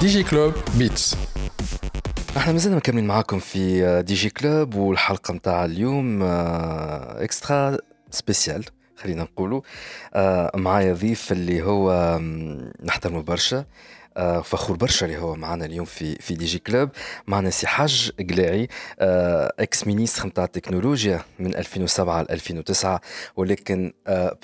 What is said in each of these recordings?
دي جي كلوب بيتس. إحنا مازلنا مكملين معاكم في دي جي كلوب والحلقة نتاع اليوم إكسترا سبيسيال خلينا نقولوا. معايا ضيف اللي هو نحترمه برشا. آه، فخور برشا اللي هو معنا اليوم في في دي جي كلوب معنا سي حاج قلاعي إكس مينيستر نتاع التكنولوجيا من 2007 ل 2009 ولكن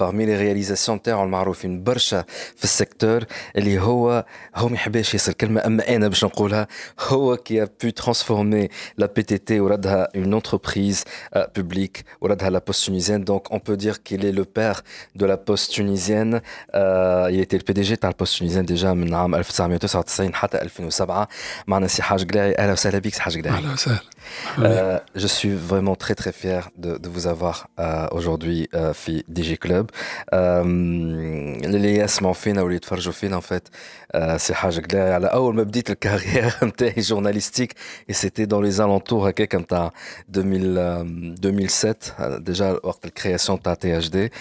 بارمي لي رياليزاسيون تاعو المعروفين برشا في السيكتور اللي هو هو ما يحبش ياسر كلمة أما أنا باش نقولها هو كي بو ترانسفورمي لا بي تي تي وردها اون انتربريز بوبليك وردها لا بوست تونيزيان دونك اون بو دير كيل اي لو بير دو لا بوست تونيزيان il était le PDG تاع البوست تونيزيان ديجا من عام 1900 1999 حتى 2007 معنا سي حاج قلاعي أهلا وسهلا بك سي حاج قلاعي أهلا وسهلا. Euh, je suis vraiment très très fier de, de vous avoir euh, aujourd'hui euh, في DG Club. اللي يسمعوا فينا واللي يتفرجوا فينا en fait سي حاجة قلاعي على أول ما بديت الكارير نتاعي جورناليستيك et c'était dans les alentours هكاك نتاع 2007 ديجا وقت الكرياسيون تاع تي اش دي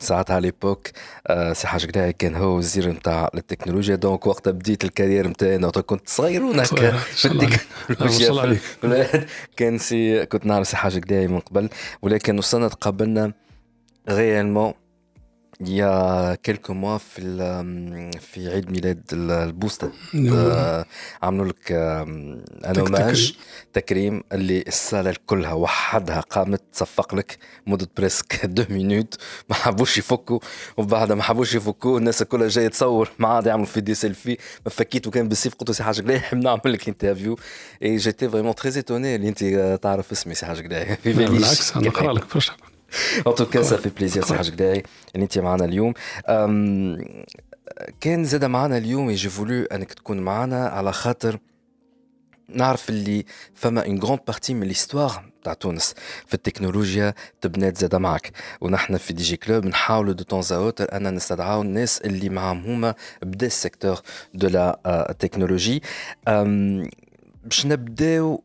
ساعتها على ليبوك سي حاج قلاعي كان هو وزير نتاع التكنولوجيا دونك وقت بديت الكارير نتاعي انا كنت صغير هناك في التكنولوجيا كان سي كنت نعرف حاجة قداي من قبل ولكن وصلنا تقابلنا ريالمون يا كيلكو موا في في عيد ميلاد البوستا آه عملوا لك ان اوماج تكريم اللي الصالة كلها وحدها قامت تصفق لك مدة بريسك دو مينوت ما حبوش يفكوا. وبعد ما حبوش يفكوا الناس كلها جاية تصور. معاه يعملوا في دي سيلفي ما فكيت كان بالسيف. قلت له سي حاجة قلاي نعمل لك انترفيو اي جيتي فريمون تري ايتوني اللي انت تعرف اسمي سي حاجة قلاي بالعكس أنا نقرأ لك برشا. ان تو كان في بليزير سي حاج قداي ان انت معنا اليوم كان زاد معنا اليوم يجي فولو أنك تكون معنا على خاطر نعرف اللي فما اون غروند بارتي من ليستوار تاع تونس. في التكنولوجيا تبنات زاد معك ونحن في دي جي كلوب نحاولوا دو تون اوتر أن نستدعاو الناس اللي معاهم هما بدأ السيكتور دو لا تكنولوجي باش نبداو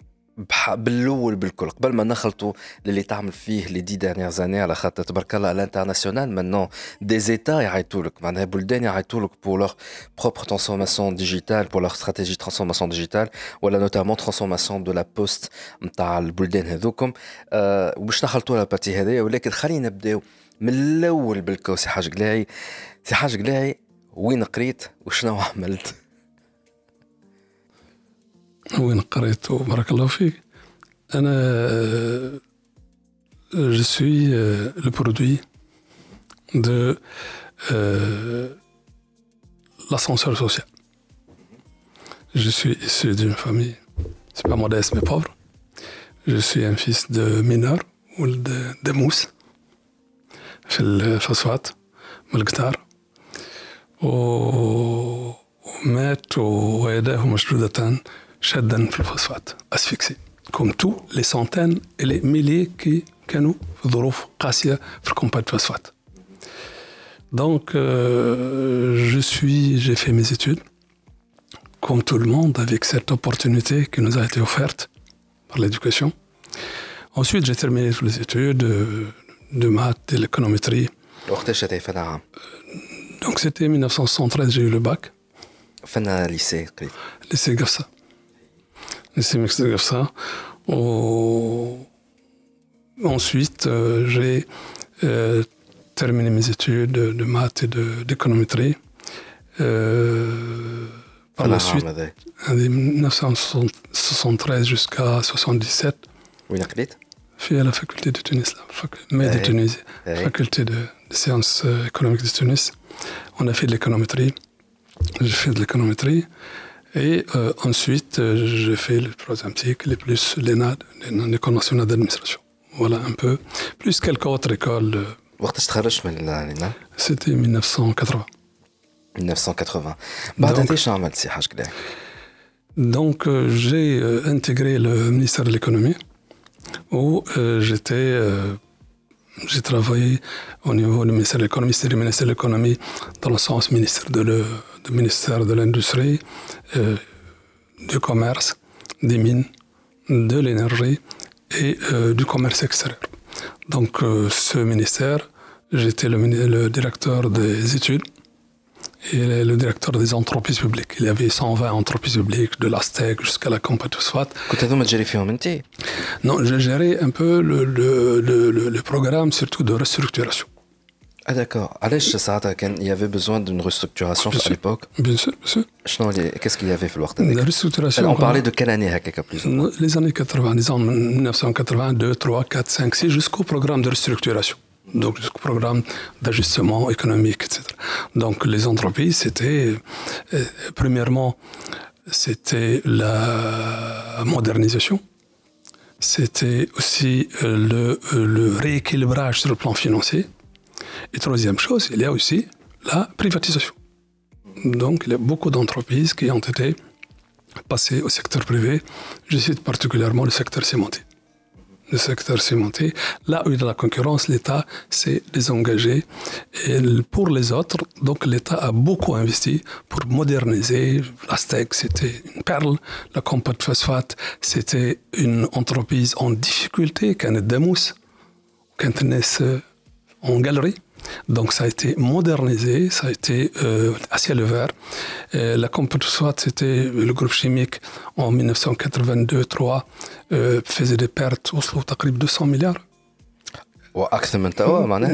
بالأول بالكل قبل ما نخلطوا اللي تعمل فيه لي دي دانيير زاني على خاطر تبارك الله الانترناسيونال مانون دي زيتا يعيطوا لك معناها بلدان يعيطوا لك بور لور بروبر ترانسفورماسيون ديجيتال بور لور استراتيجي ترانسفورماسيون ديجيتال ولا نوتامون ترانسفورماسيون دو لا بوست نتاع البلدان هذوكم. أه وباش نخلطوا لا بارتي هذايا ولكن خلينا نبداو من الأول بالكو سي حاج قلاعي. سي حاج قلاعي وين قريت؟ وشنو عملت؟ وين قريت؟ وبارك الله فيك. أنا جو سوي لو برودوي دو لاسانسور سوسيال جو سوي ايسو دون فامي سي با موديس مي بوفر جو سوي ان فيس دو مينور ولد دو موس في الفوسفات من القطار و ومات ووالداه مشروده شدا في الفوسفات اسفكسي كوم تو لي سونتين et les milliers qui كانوا في ظروف قاسية في الكومباج فوسفات Donc, euh, je suis, j'ai fait mes études, comme tout le monde, avec cette opportunité qui nous a été offerte par l'éducation. Ensuite, j'ai terminé toutes les études de, de maths, de l'économétrie. Donc, c'était 1973, j'ai eu le bac. فين lycée lycée Gafsa. Ensuite, euh, j'ai euh, terminé mes études de, maths et d'économétrie. Euh, par la suite, 1973 jusqu'à 1977. Oui, à la faculté de Tunis, la mais de Tunisie, faculté de, de, sciences euh, économiques de Tunis. On a fait de l'économétrie. J'ai fait de l'économétrie. Et euh, ensuite, euh, j'ai fait le troisième cycle, et plus l'ENAD, l'École nationale d'administration. Voilà un peu. Plus quelques autres écoles. De... C'était 1980. 1980. Donc, donc euh, j'ai intégré le ministère de l'économie où j'étais j'ai travaillé au niveau du ministère de l'économie, c'est le ministère de l'économie dans le sens ministère de le, du ministère de l'industrie, euh, du commerce, des mines, de l'énergie et euh, du commerce extérieur. Donc euh, ce ministère, j'étais le, le, directeur des études et le directeur des entreprises publiques. Il y avait 120 entreprises publiques, de l'Astec jusqu'à la compagnie phosphate. Non, j'ai géré un peu le, le, le, le, programme, surtout de restructuration. Ah d'accord. Il y avait besoin d'une restructuration à l'époque Bien sûr, bien sûr. Qu'est-ce qu'il y avait falloir La restructuration. On parlait de quelle année, plus Les années 80, les années 1982, 3, 4, 5, 6, jusqu'au programme de restructuration donc jusqu'au programme d'ajustement économique, etc. Donc les entreprises, c'était, euh, premièrement, c'était la modernisation, c'était aussi euh, le, euh, le, rééquilibrage sur le plan financier, et troisième chose, il y a aussi la privatisation. Donc il y a beaucoup d'entreprises qui ont été passées au secteur privé, je cite particulièrement le secteur cimenté le secteur cimenté. Là où il y a la concurrence, l'État s'est désengagé. Et pour les autres, donc l'État a beaucoup investi pour moderniser. L'Astec, c'était une perle. La compagnie phosphate, c'était une entreprise en difficulté, qui est Demous, qui est en galerie. Donc ça a été modernisé, ça a été euh, à ciel ouvert. la soit c'était le groupe chimique en 1982-3 euh, faisait des pertes au de 200 milliards.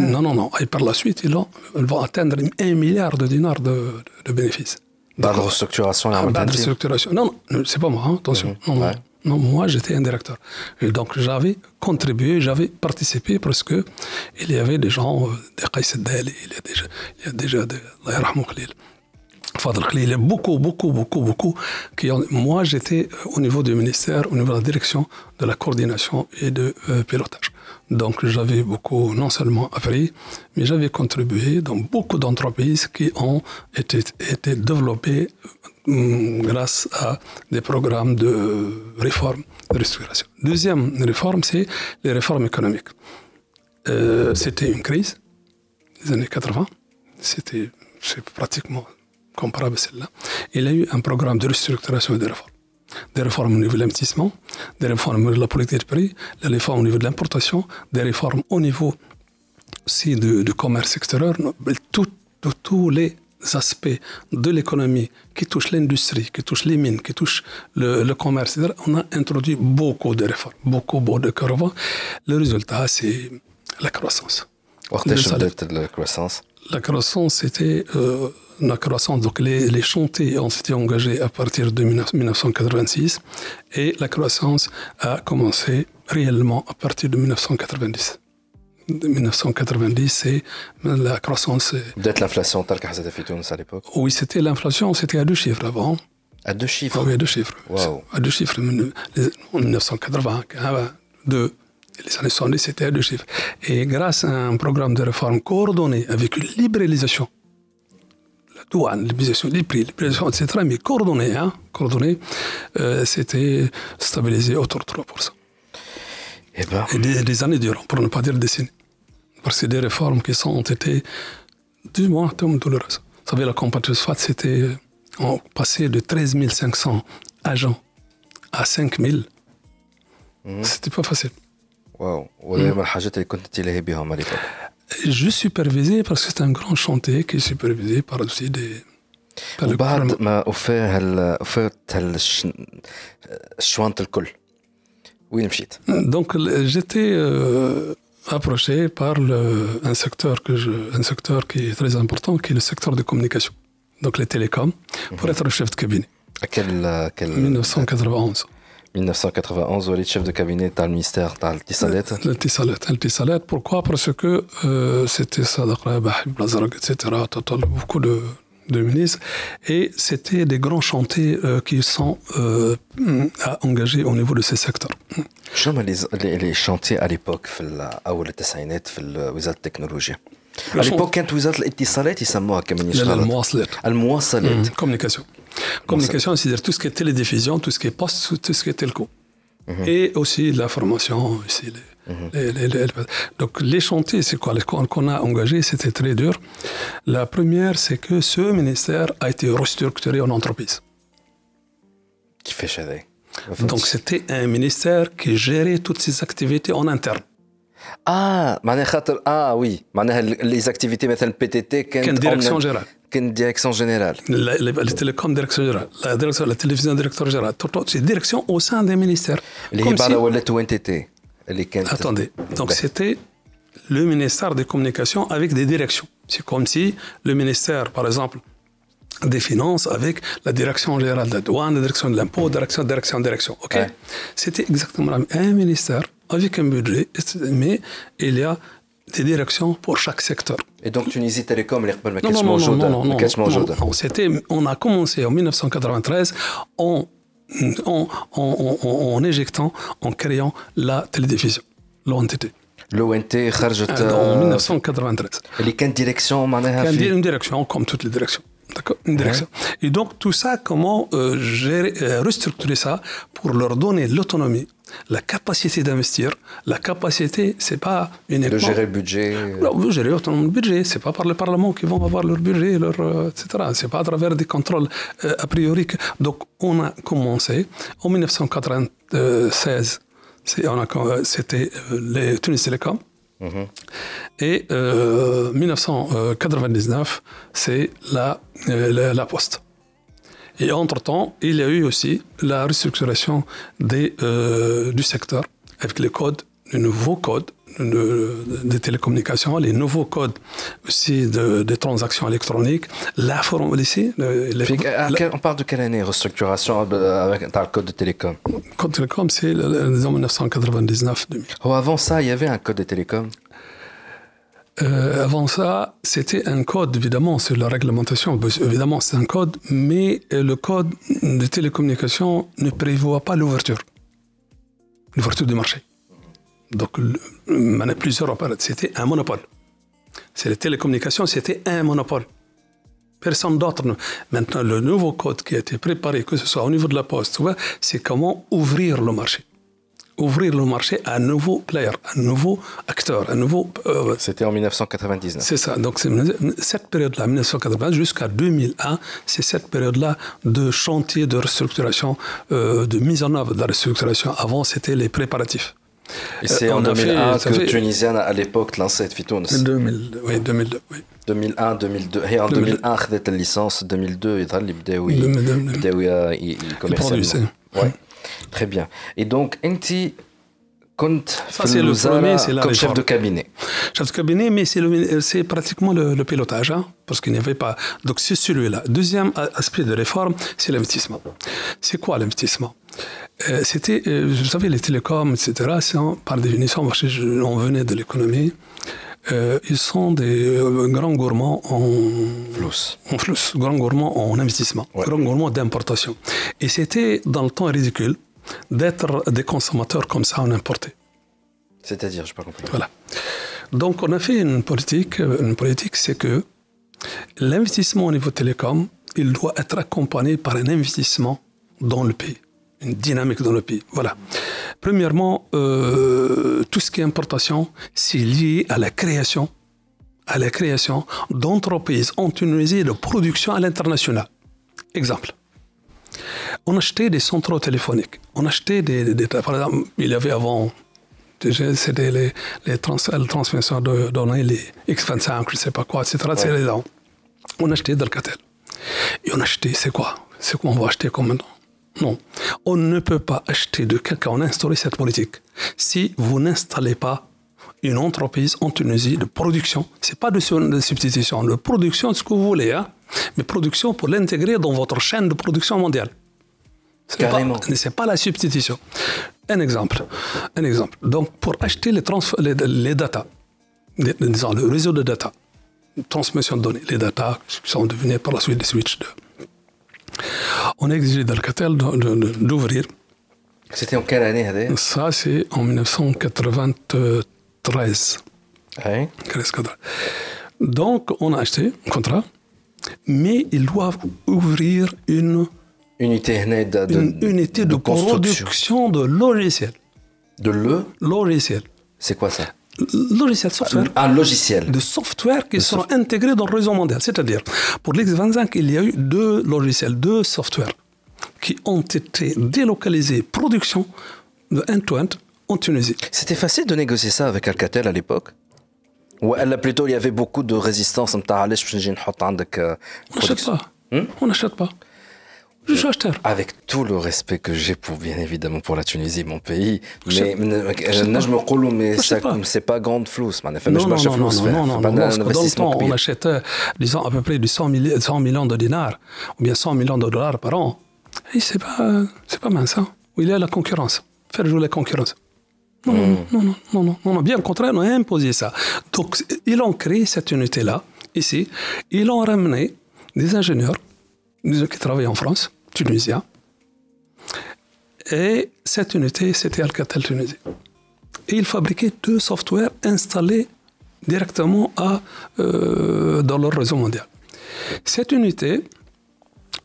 Non, non, non. Et par la suite, ils, vont atteindre 1 milliard de dinars de, de bénéfices. De restructuration, ah, de restructuration. Non, non, c'est pas moi, hein, attention. Mhm. non, non, moi j'étais un directeur. Et donc j'avais contribué, j'avais participé parce que il y avait des gens, euh, des Qais il y a déjà, il y a déjà des, il y a beaucoup, beaucoup, beaucoup, beaucoup qui ont, moi j'étais au niveau du ministère, au niveau de la direction de la coordination et de euh, pilotage. Donc j'avais beaucoup, non seulement appris, mais j'avais contribué dans beaucoup d'entreprises qui ont été, été développées grâce à des programmes de réforme, de restauration. Deuxième réforme, c'est les réformes économiques. Euh, c'était une crise des années 80. C'était pratiquement comparable à celle-là. Il y a eu un programme de restructuration et de réforme des réformes au niveau de l'investissement, des réformes au niveau de la politique de prix, des réformes au niveau de l'importation, des réformes au niveau aussi du, commerce extérieur, tous les aspects de l'économie qui touchent l'industrie, qui touchent les mines, qui touchent le, commerce, etc., on a introduit beaucoup de réformes, beaucoup, beaucoup de réformes. Le résultat, c'est la croissance. La croissance La croissance, c'était euh, la croissance. Donc les, les chantiers ont été engagés à partir de 1986 et la croissance a commencé réellement à partir de 1990. De 1990, c'est la croissance. Peut-être l'inflation telle à l'époque Oui, c'était l'inflation, c'était à deux chiffres avant. À deux chiffres Oui, à deux chiffres. À deux chiffres. En 1980, deux. Les années 70, c'était à deux chiffres. Et grâce à un programme de réforme coordonné avec une libéralisation douane, l'utilisation des prix, l'utilisation, etc., mais coordonné, hein, euh, c'était stabilisé autour de 3%. Et, ben. Et des, des, années durant, pour ne pas dire décennies. Parce que des réformes qui sont, ont été, du moins, douloureuses. Vous savez, la compagnie SWAT, c'était, on passait de 13 500 agents à 5 000. Mmh. C'était pas facile. Wow. وهذه من الحاجات اللي كنت تلهي بهم à l'époque. Je supervisais parce que c'est un grand chantier qui est supervisé par aussi des. وبعد ما وفاه هال وفات الشوانط الكل وين مشيت؟ donc j'étais euh, approché par un, secteur que je, un secteur qui est très important, qui est le secteur de communication, donc les télécoms, pour mhm. être chef de cabinet. À quel, euh, 1991. 1991, vous êtes chef de cabinet dans le ministère de l'Tisalet. L'Tisalet, l'Tisalet. Pourquoi? Parce que euh, c'était Sadaq Bahib, etc. Beaucoup de, de ministres et c'était des grands chantiers euh, qui sont euh, engagés au niveau de ces secteurs. شنو les, les chantiers à l'époque في اول التسعينات في وزاره التكنولوجيا؟ À l'époque كانت وزاره الاتصالات يسموها كمان يشتغل المواصلات المواصلات communication communication c'est-à-dire tout ce qui est télédiffusion tout ce qui est poste tout ce qui est telco et aussi l'information ici les, les, les, donc les chantiers c'est quoi qu'on a engagé c'était très dur la première c'est que ce ministère a été restructuré en entreprise qui fait donc c'était un ministère qui gérait toutes ses activités en interne اه معناها خاطر اه وي معناها لي زاكتيفيتي مثلا بي تي تي كانت كان ديريكسيون جيرال une direction générale. La, les, les télécoms, direction générale. La, direction, la télévision, directeur général. C'est direction au sein des ministères. Les Comme si... Attendez, donc c'était le ministère des Communications avec des directions. C'est comme si le ministère, par exemple, des finances avec la direction générale de la douane, la direction de l'impôt, direction, direction, direction. OK ouais. C'était exactement un ministère avec un budget, mais il y a des directions pour chaque secteur. Et donc Tunisie Télécom, non, non, non, non, non, non, c'était, on a commencé en 1993 en, en, en, en éjectant, en créant la télédiffusion, l'ONTT. L'ONT, euh, en 1993. Elle est quelle direction, Une direction, comme toutes les directions. D'accord Une direction. Et donc, tout ça, comment euh, gérer, euh, restructurer ça pour leur donner l'autonomie, la capacité d'investir. La capacité, c'est pas uniquement. De gérer le budget. Non, de gérer le budget. C'est pas par le Parlement qu'ils vont avoir leur budget, leur, euh, etc. C'est pas à travers des contrôles euh, a priori. Que... Donc, on a commencé en 1996. C'était euh, les Tunis Télécom. Et euh, 1999, c'est la, euh, la, la, Poste. Et entre-temps, il y a eu aussi la restructuration euh, du secteur avec les codes, les nouveaux codes des télécommunications, les nouveaux codes aussi de, des transactions électroniques, la forme ici. Les, on parle de quelle année restructuration avec, dans le code de télécom? Le code de télécom, c'est en 1999-2000. Oh, avant ça, il y avait un code de télécom? Euh, avant ça, c'était un code, évidemment, c'est la réglementation, évidemment, c'est un code, mais le code de télécommunication ne prévoit pas l'ouverture, l'ouverture du marché. Donc, il y a plusieurs c'était un monopole. C'est les télécommunications, c'était un monopole. Personne d'autre. Maintenant, le nouveau code qui a été préparé, que ce soit au niveau de la poste, c'est comment ouvrir le marché ouvrir le marché à un nouveau player, un nouveau acteur, un nouveau. Euh, C'était en 1999. C'est ça. Donc cette période-là, 1999 jusqu'à 2001, c'est cette période-là de chantier de restructuration, euh, de mise en œuvre de la restructuration. Avant, c'était les préparatifs. Et c'est euh, en 2001 que fait... Tunisienne à l'époque lançait Fitouns. 2000, oui, 2002. 2001, 2002. Et en 2001, il a une licence. 2002, il a euh, il commercialisé. Oui, très bien. Et donc, Enti, quand ça c'est le premier, c'est comme chef de cabinet. Chef de cabinet, mais c'est pratiquement le, pilotage, hein, parce qu'il n'y avait pas. Donc c'est celui-là. Deuxième aspect de réforme, c'est l'investissement. C'est quoi l'investissement? Euh, C'était, euh, vous savez, les télécoms, etc. par définition, on venait de l'économie. Euh, ils sont des grands gourmands en flous, en flous, grands gourmands en investissement, ouais. grands gourmands d'importation. Et c'était dans le temps ridicule d'être des consommateurs comme ça en importé. C'est-à-dire, je pas compris. Voilà. Donc, on a fait une politique. Une politique, c'est que l'investissement au niveau télécom, il doit être accompagné par un investissement dans le pays une dynamique dans le pays. Voilà. Premièrement, euh, tout ce qui est importation, c'est lié à la création, à la création d'entreprises en Tunisie de production à l'international. Exemple. On achetait des centraux téléphoniques. On achetait des, des par exemple, il y avait avant c'était les, les, trans, les transmissions de données, les X25, je ne sais pas quoi, etc. Ouais. On achetait Delcatel. Et on achetait, c'est quoi? C'est quoi on va acheter comme maintenant? Non. On ne peut pas acheter de quelqu'un, on a instauré cette politique. Si vous n'installez pas une entreprise en Tunisie de production, c'est pas de, substitution, de production, ce que vous voulez, hein, mais production pour l'intégrer dans votre chaîne de production mondiale. C'est pas, pas la substitution. Un exemple. Un exemple. Donc, pour acheter les, les, les data, les, disons, le réseau de data, transmission de données, les data qui sont devenus par la suite des switches de, on a exigé d'Alcatel d'ouvrir. C'était en quelle année Ça, c'est en 1993. Oui. Donc, on a acheté un contrat, mais ils doivent ouvrir une unité de, de, une unité de, de production de logiciels. De le? Logiciel. C'est quoi ça? software. Ah, Un logiciel. De software qui de seront soft... intégrés dans le réseau mondial. C'est-à-dire, pour l'X25, il y a eu deux logiciels, deux softwares qui ont été délocalisés production de end-to-end en Tunisie. C'était facile de négocier ça avec Alcatel à l'époque? Ou euh, elle, plutôt, il y avait beaucoup de résistance Je ne sais euh, pas. Hmm On n'achète pas. Je suis acheteur. Avec tout le respect que j'ai pour, bien évidemment, pour la Tunisie, mon pays. Mais, là, je me roule, mais c'est pas grande flousse. Non, non, non, non, Dans le temps, on achète, euh, disons, à peu près 100 millions de dinars, ou bien 100 millions de dollars par an. Et c'est pas, euh, c'est pas mince, hein. Il y a la concurrence. Faire jouer la concurrence. Hmm. Non, non, non, non, non, bien au contraire, on a imposé ça. Donc, ils ont créé cette unité-là, ici. Ils ont ramené des ingénieurs qui travaillent en France, tunisiens. Et cette unité, c'était Alcatel Tunisie. Et ils fabriquaient deux softwares installés directement à, euh, dans leur réseau mondial. Cette unité,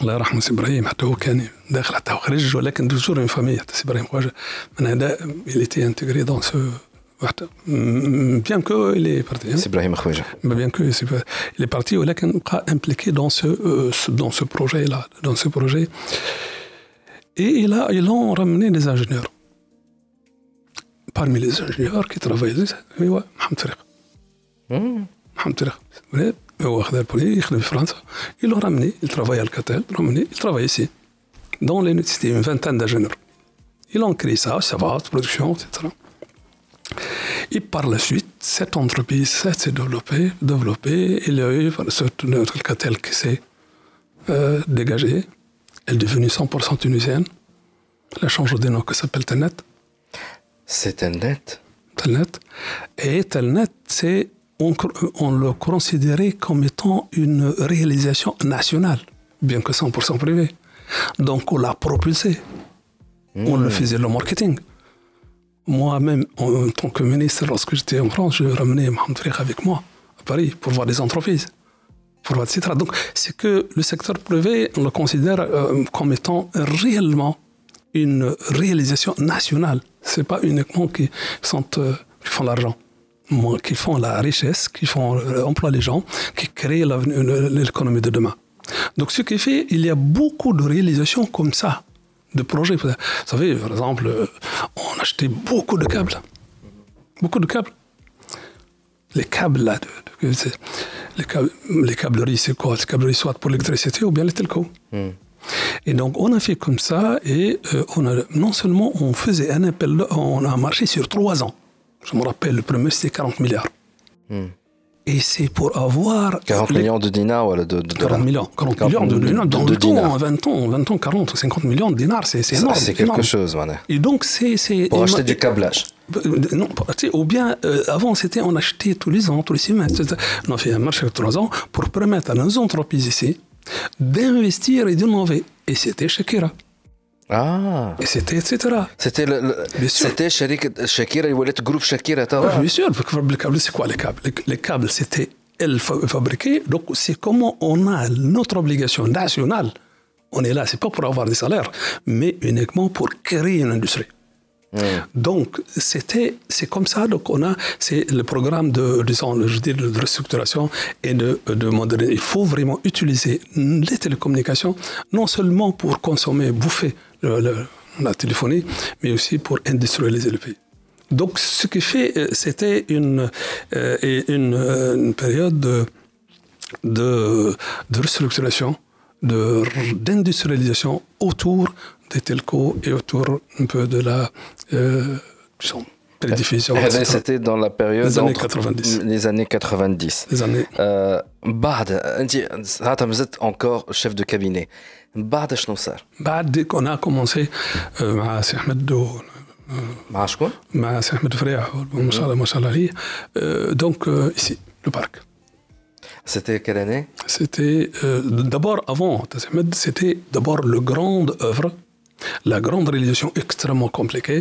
الله يرحمه سي ابراهيم حتى هو كان داخل حتى هو خريج ولكن توجور اون فامي حتى سي ابراهيم خواجه من هذا il était intégré dans ce حتى bien qu'il est parti. Hein. C'est Ibrahim Khouja. Bien est parti, mais il n'est impliqué dans ce, euh, projet-là. Et il a, ils ont ramené des ingénieurs. Parmi les ingénieurs qui travaillaient, hmm. euh, il il France. Ils l'ont ramené, il travaille à Alcatel, ramené, il travaille ici. Dans les une vingtaine d'ingénieurs. Ils ont créé ça, ça va, production, etc et par la suite, cette entreprise s'est développée, développée. Il y a eu cette notre Alcatel qui s'est euh, dégagée. Elle est devenue 100% tunisienne. Elle a changé de nom qui s'appelle Telnet. C'est un net. Telnet. Et Telnet, c'est, on, on le considérait comme étant une réalisation nationale, bien que 100% privée. Donc on l'a propulsé. On le faisait le marketing. Moi-même, en, tant que ministre, lorsque j'étais en France, je ramenais Mohamed Frikh avec moi à Paris pour voir des entreprises. Pour voir, etc. Donc, c'est que le secteur privé, on le considère euh, comme étant réellement une réalisation nationale. C'est pas uniquement qui, sont, euh, qui font l'argent, qui font la richesse, qui font euh, emploient les gens, qui créent l'économie de demain. Donc, ce qui fait, il y a beaucoup de réalisations comme ça, de projets. Vous savez, par exemple, euh, on achetait beaucoup de câbles, beaucoup de câbles. Les câbles là, de- les, câbles, les câbleries, c'est quoi? Les câbleries soit pour l'électricité ou bien les telcos. Et donc, on a fait comme ça, et euh, on a, non seulement on faisait un appel, on a marché sur trois ans. Je me rappelle, le premier c'était 40 milliards. Et c'est pour avoir. 40 les- millions de dinars ou de, de, de 40 millions, 40 40 millions de dinars. Dans de le temps, dinars. 20 ans, 20 ans, 40, 50 millions de dinars, c'est énorme. C'est quelque énorme. chose, man. Et donc, c'est. c'est- Pour et acheter ma- du câblage. euh, Non, ou bien euh, avant c'était on achetait tous les ans, tous les etc. On a fait un marché de trois ans pour permettre à nos entreprises ici d'investir et d'innover. Et c'était Shakira. Ah. Et c'était, etc. C'était le, le c'était le groupe Shakira. Oui, ah, bien sûr, le câble, c'est quoi les câbles Les câbles, c'était elle fabriquée. Donc, c'est comment on a notre obligation nationale. On est là, c'est pas pour avoir des salaires, mais uniquement pour créer une industrie. Hmm. Donc, c'était, c'est comme ça. Donc, on a, c'est le programme de, je dis, de restructuration et de, de modernisation. Il faut vraiment utiliser les télécommunications, non seulement pour consommer, bouffer, le- la téléphonie, mais aussi pour industrialiser le pays. Donc, ce qui fait, euh, c'était une, euh, une, euh, période de, de, de restructuration, d'industrialisation autour des telcos et autour un peu de la euh, disons, télédiffusion. هذا etc. c'était dans la période Les années entre- 90. les années 90 Les années. آه، بعد انت ساعتها مازلت encore chef de cabinet بعد شنو صار؟ بعد dès qu'on a commencé euh, مع سي احمد و- مع شكون؟ مع سي احمد فريح ما شاء الله ما شاء الله عليه euh, donc euh, ici le parc C'était quelle année C'était euh, d'abord avant Tassamed, c'était d'abord le grande œuvre, la grande réalisation extrêmement compliquée.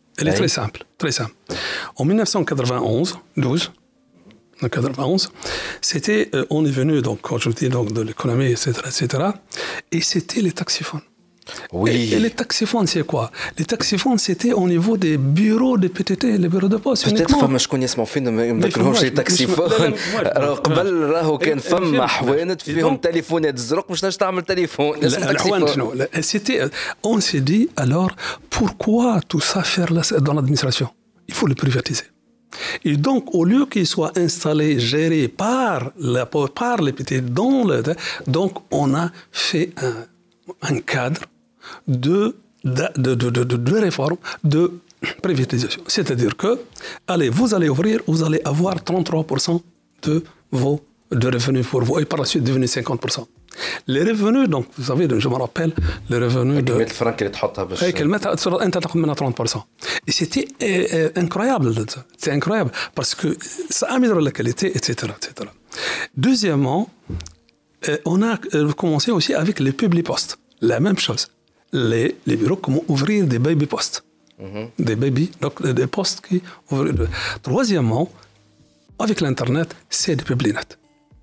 Elle est très simple, très simple. En 1991, 12, en 91, c'était, euh, on est venu, donc, quand je dis donc, de l'économie, etc., etc., et c'était les taxiphones. Oui. Et, et les taxiphones, c'est quoi Les taxiphones, c'était au niveau des bureaux de PTT, les bureaux de poste. Peut-être uniquement. فما شكون يسمعوا فينا ما ما يذكرهمش يفهموش. لي تاكسي مش- لا، لا، فون لا، راه قبل راهو كان إيه، إيه، فما فهمت. حوانت إيه، فيهم دونك- تليفونات زرق باش تنجم تعمل تليفون لازم La- تاكسي الحوانت فون شنو؟ لا، C'était, on s'est dit alors pourquoi tout ça faire la- dans l'administration Il faut le privatiser. Et donc, au lieu qu'il soit installé, géré par, la, par les petits dans le, donc on a fait un, un cadre de, de, de, de, de réforme, de privatisation. C'est-à-dire que, allez, vous allez ouvrir, vous allez avoir 33% de vos de revenus pour vous et par la suite devenir 50%. Les revenus, donc, vous savez, je me rappelle, les revenus de... Euh, et c'était euh, euh, incroyable, c'est incroyable, parce que ça améliore la qualité, etc. etc. Deuxièmement, on a commencé aussi avec les public posts, la même chose les, bureaux comment ouvrir des baby postes. Des baby, donc des postes qui ouvrent. Troisièmement, avec l'Internet, c'est des publinets.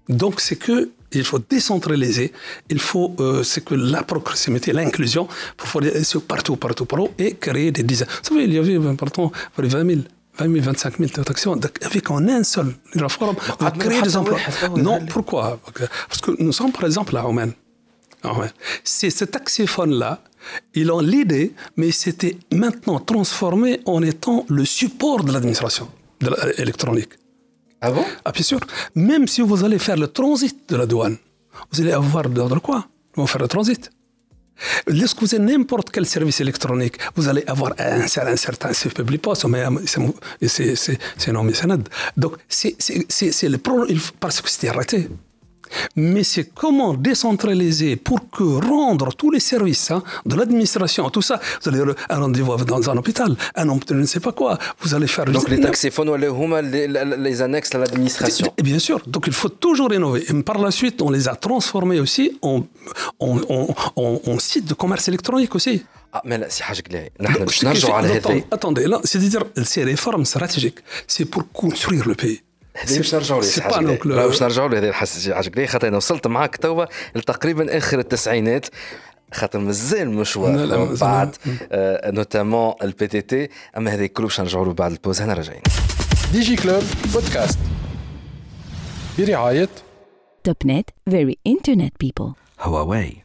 Donc, c'est que il faut décentraliser, il faut euh, c'est que la proximité, l'inclusion, pour faire partout, partout, partout, et créer des dizaines. Vous savez, il y avait, ben, pardon, 20 000 20 000, 25 000 transactions avec en un seul forum, on va créer des emplois. Non, pourquoi? Parce que nous sommes, par exemple, à Oman. C'est ce taxiphone-là, ils ont l'idée, mais c'était maintenant transformé en étant le support de l'administration euh, électronique. Ah bon? Ah bien sûr. Même si vous allez faire le transit de la douane, vous allez avoir de quoi? Vous faire le transit. Lorsque vous avez n'importe quel service électronique, vous allez avoir un, certain, un certain public poste, mais euh, c'est nommé Donc, c'est le problème, parce que c'était raté. Mais c'est comment décentraliser pour que rendre tous les services hein, de l'administration, tout ça, vous allez avoir un rendez-vous dans un hôpital, un hôpital, je ne sais pas quoi, vous allez faire... Donc les taxéphones, les, les annexes à l'administration. Eh bien sûr, donc il faut toujours rénover. Et par la suite, on les a transformés aussi en, sites de commerce électronique aussi. Ah, mais là, c'est Attendez, c'est-à-dire ces réformes stratégiques, c'est pour construire le pays. باش نرجعوا ليه باش نرجعوا ليه حسيت عجبني خاطر أنا وصلت معاك توا لتقريبا آخر التسعينات خاطر مازال مشوار من بعد آه نوتامون البي تي تي أما هذا كله باش نرجعوا له بعد البوز هنا راجعين. دي جي كلوب بودكاست. برعاية توب نت فيري انترنت بيبل هواوي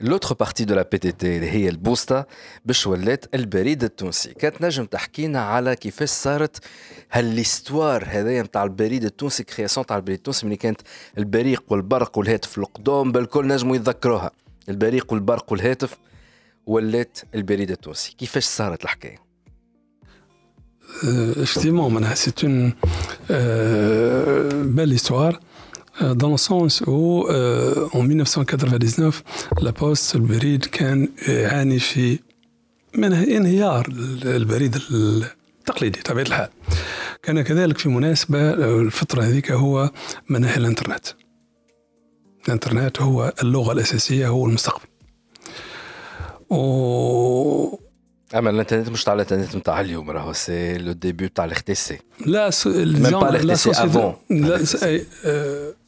لوتر بارتي دو لا بي تي تي اللي هي البوستا باش ولات البريد التونسي. كانت نجم تحكينا على كيفاش صارت هالليستوار هذايا نتاع البريد التونسي كرياسيون تاع البريد التونسي ملي كانت البريق والبرق والهاتف القدوم بالكل نجموا يتذكروها. البريق والبرق والهاتف ولات البريد التونسي. كيفاش صارت الحكاية؟ Euh, effectivement, c'est une euh, belle histoire. Dans le sens où euh, en 1999 la poste البريد كان يعاني في من انهيار البريد التقليدي طبيعة الحال. كان كذلك في مناسبة الفترة هذيك هو مناهي الإنترنت. الإنترنت هو اللغة الأساسية هو المستقبل. و اما الانترنت مش تاع الإنترنت نتاع اليوم راهو سي لو ديبي تاع الاخ تي سي. لا س- لا l'RTC avant.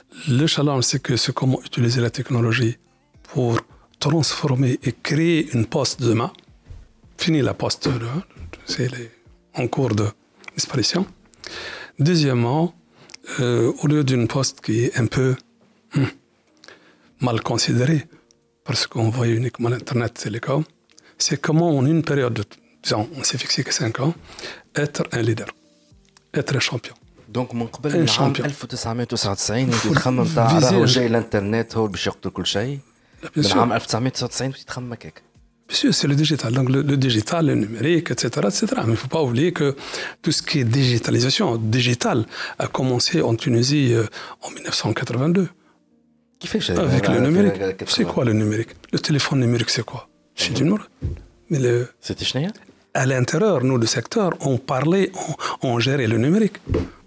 Le challenge, c'est que c'est comment utiliser la technologie pour transformer et créer une poste demain. Fini la poste, là, c'est en cours de disparition. Deuxièmement, euh, au lieu d'une poste qui est un peu hmm, mal considérée, parce qu'on voit uniquement l'Internet télécom, c'est comment en une période de, disons, on s'est fixé que 5 ans, être un leader, être un champion. دونك من قبل Un من عام champion. 1999 انت Faut تخمم تاع viser راهو un- جاي الانترنت هو اللي باش يقتل كل شيء Bien من sûr, عام 1999 وانت تخمم هكاك bien sûr, c'est le digital. Donc le, le digital, le numérique, etc., etc. Mais il ne faut pas oublier que tout ce qui est digitalisation, digital, a commencé en Tunisie euh, en 1982 كيفاش avec le numérique. C'est quoi le numérique Le téléphone numérique, c'est quoi C'est du numérique. Mais le, سيتي شنو هي؟ à l'intérieur, nous, du secteur, on parlait, on, on gérait le numérique.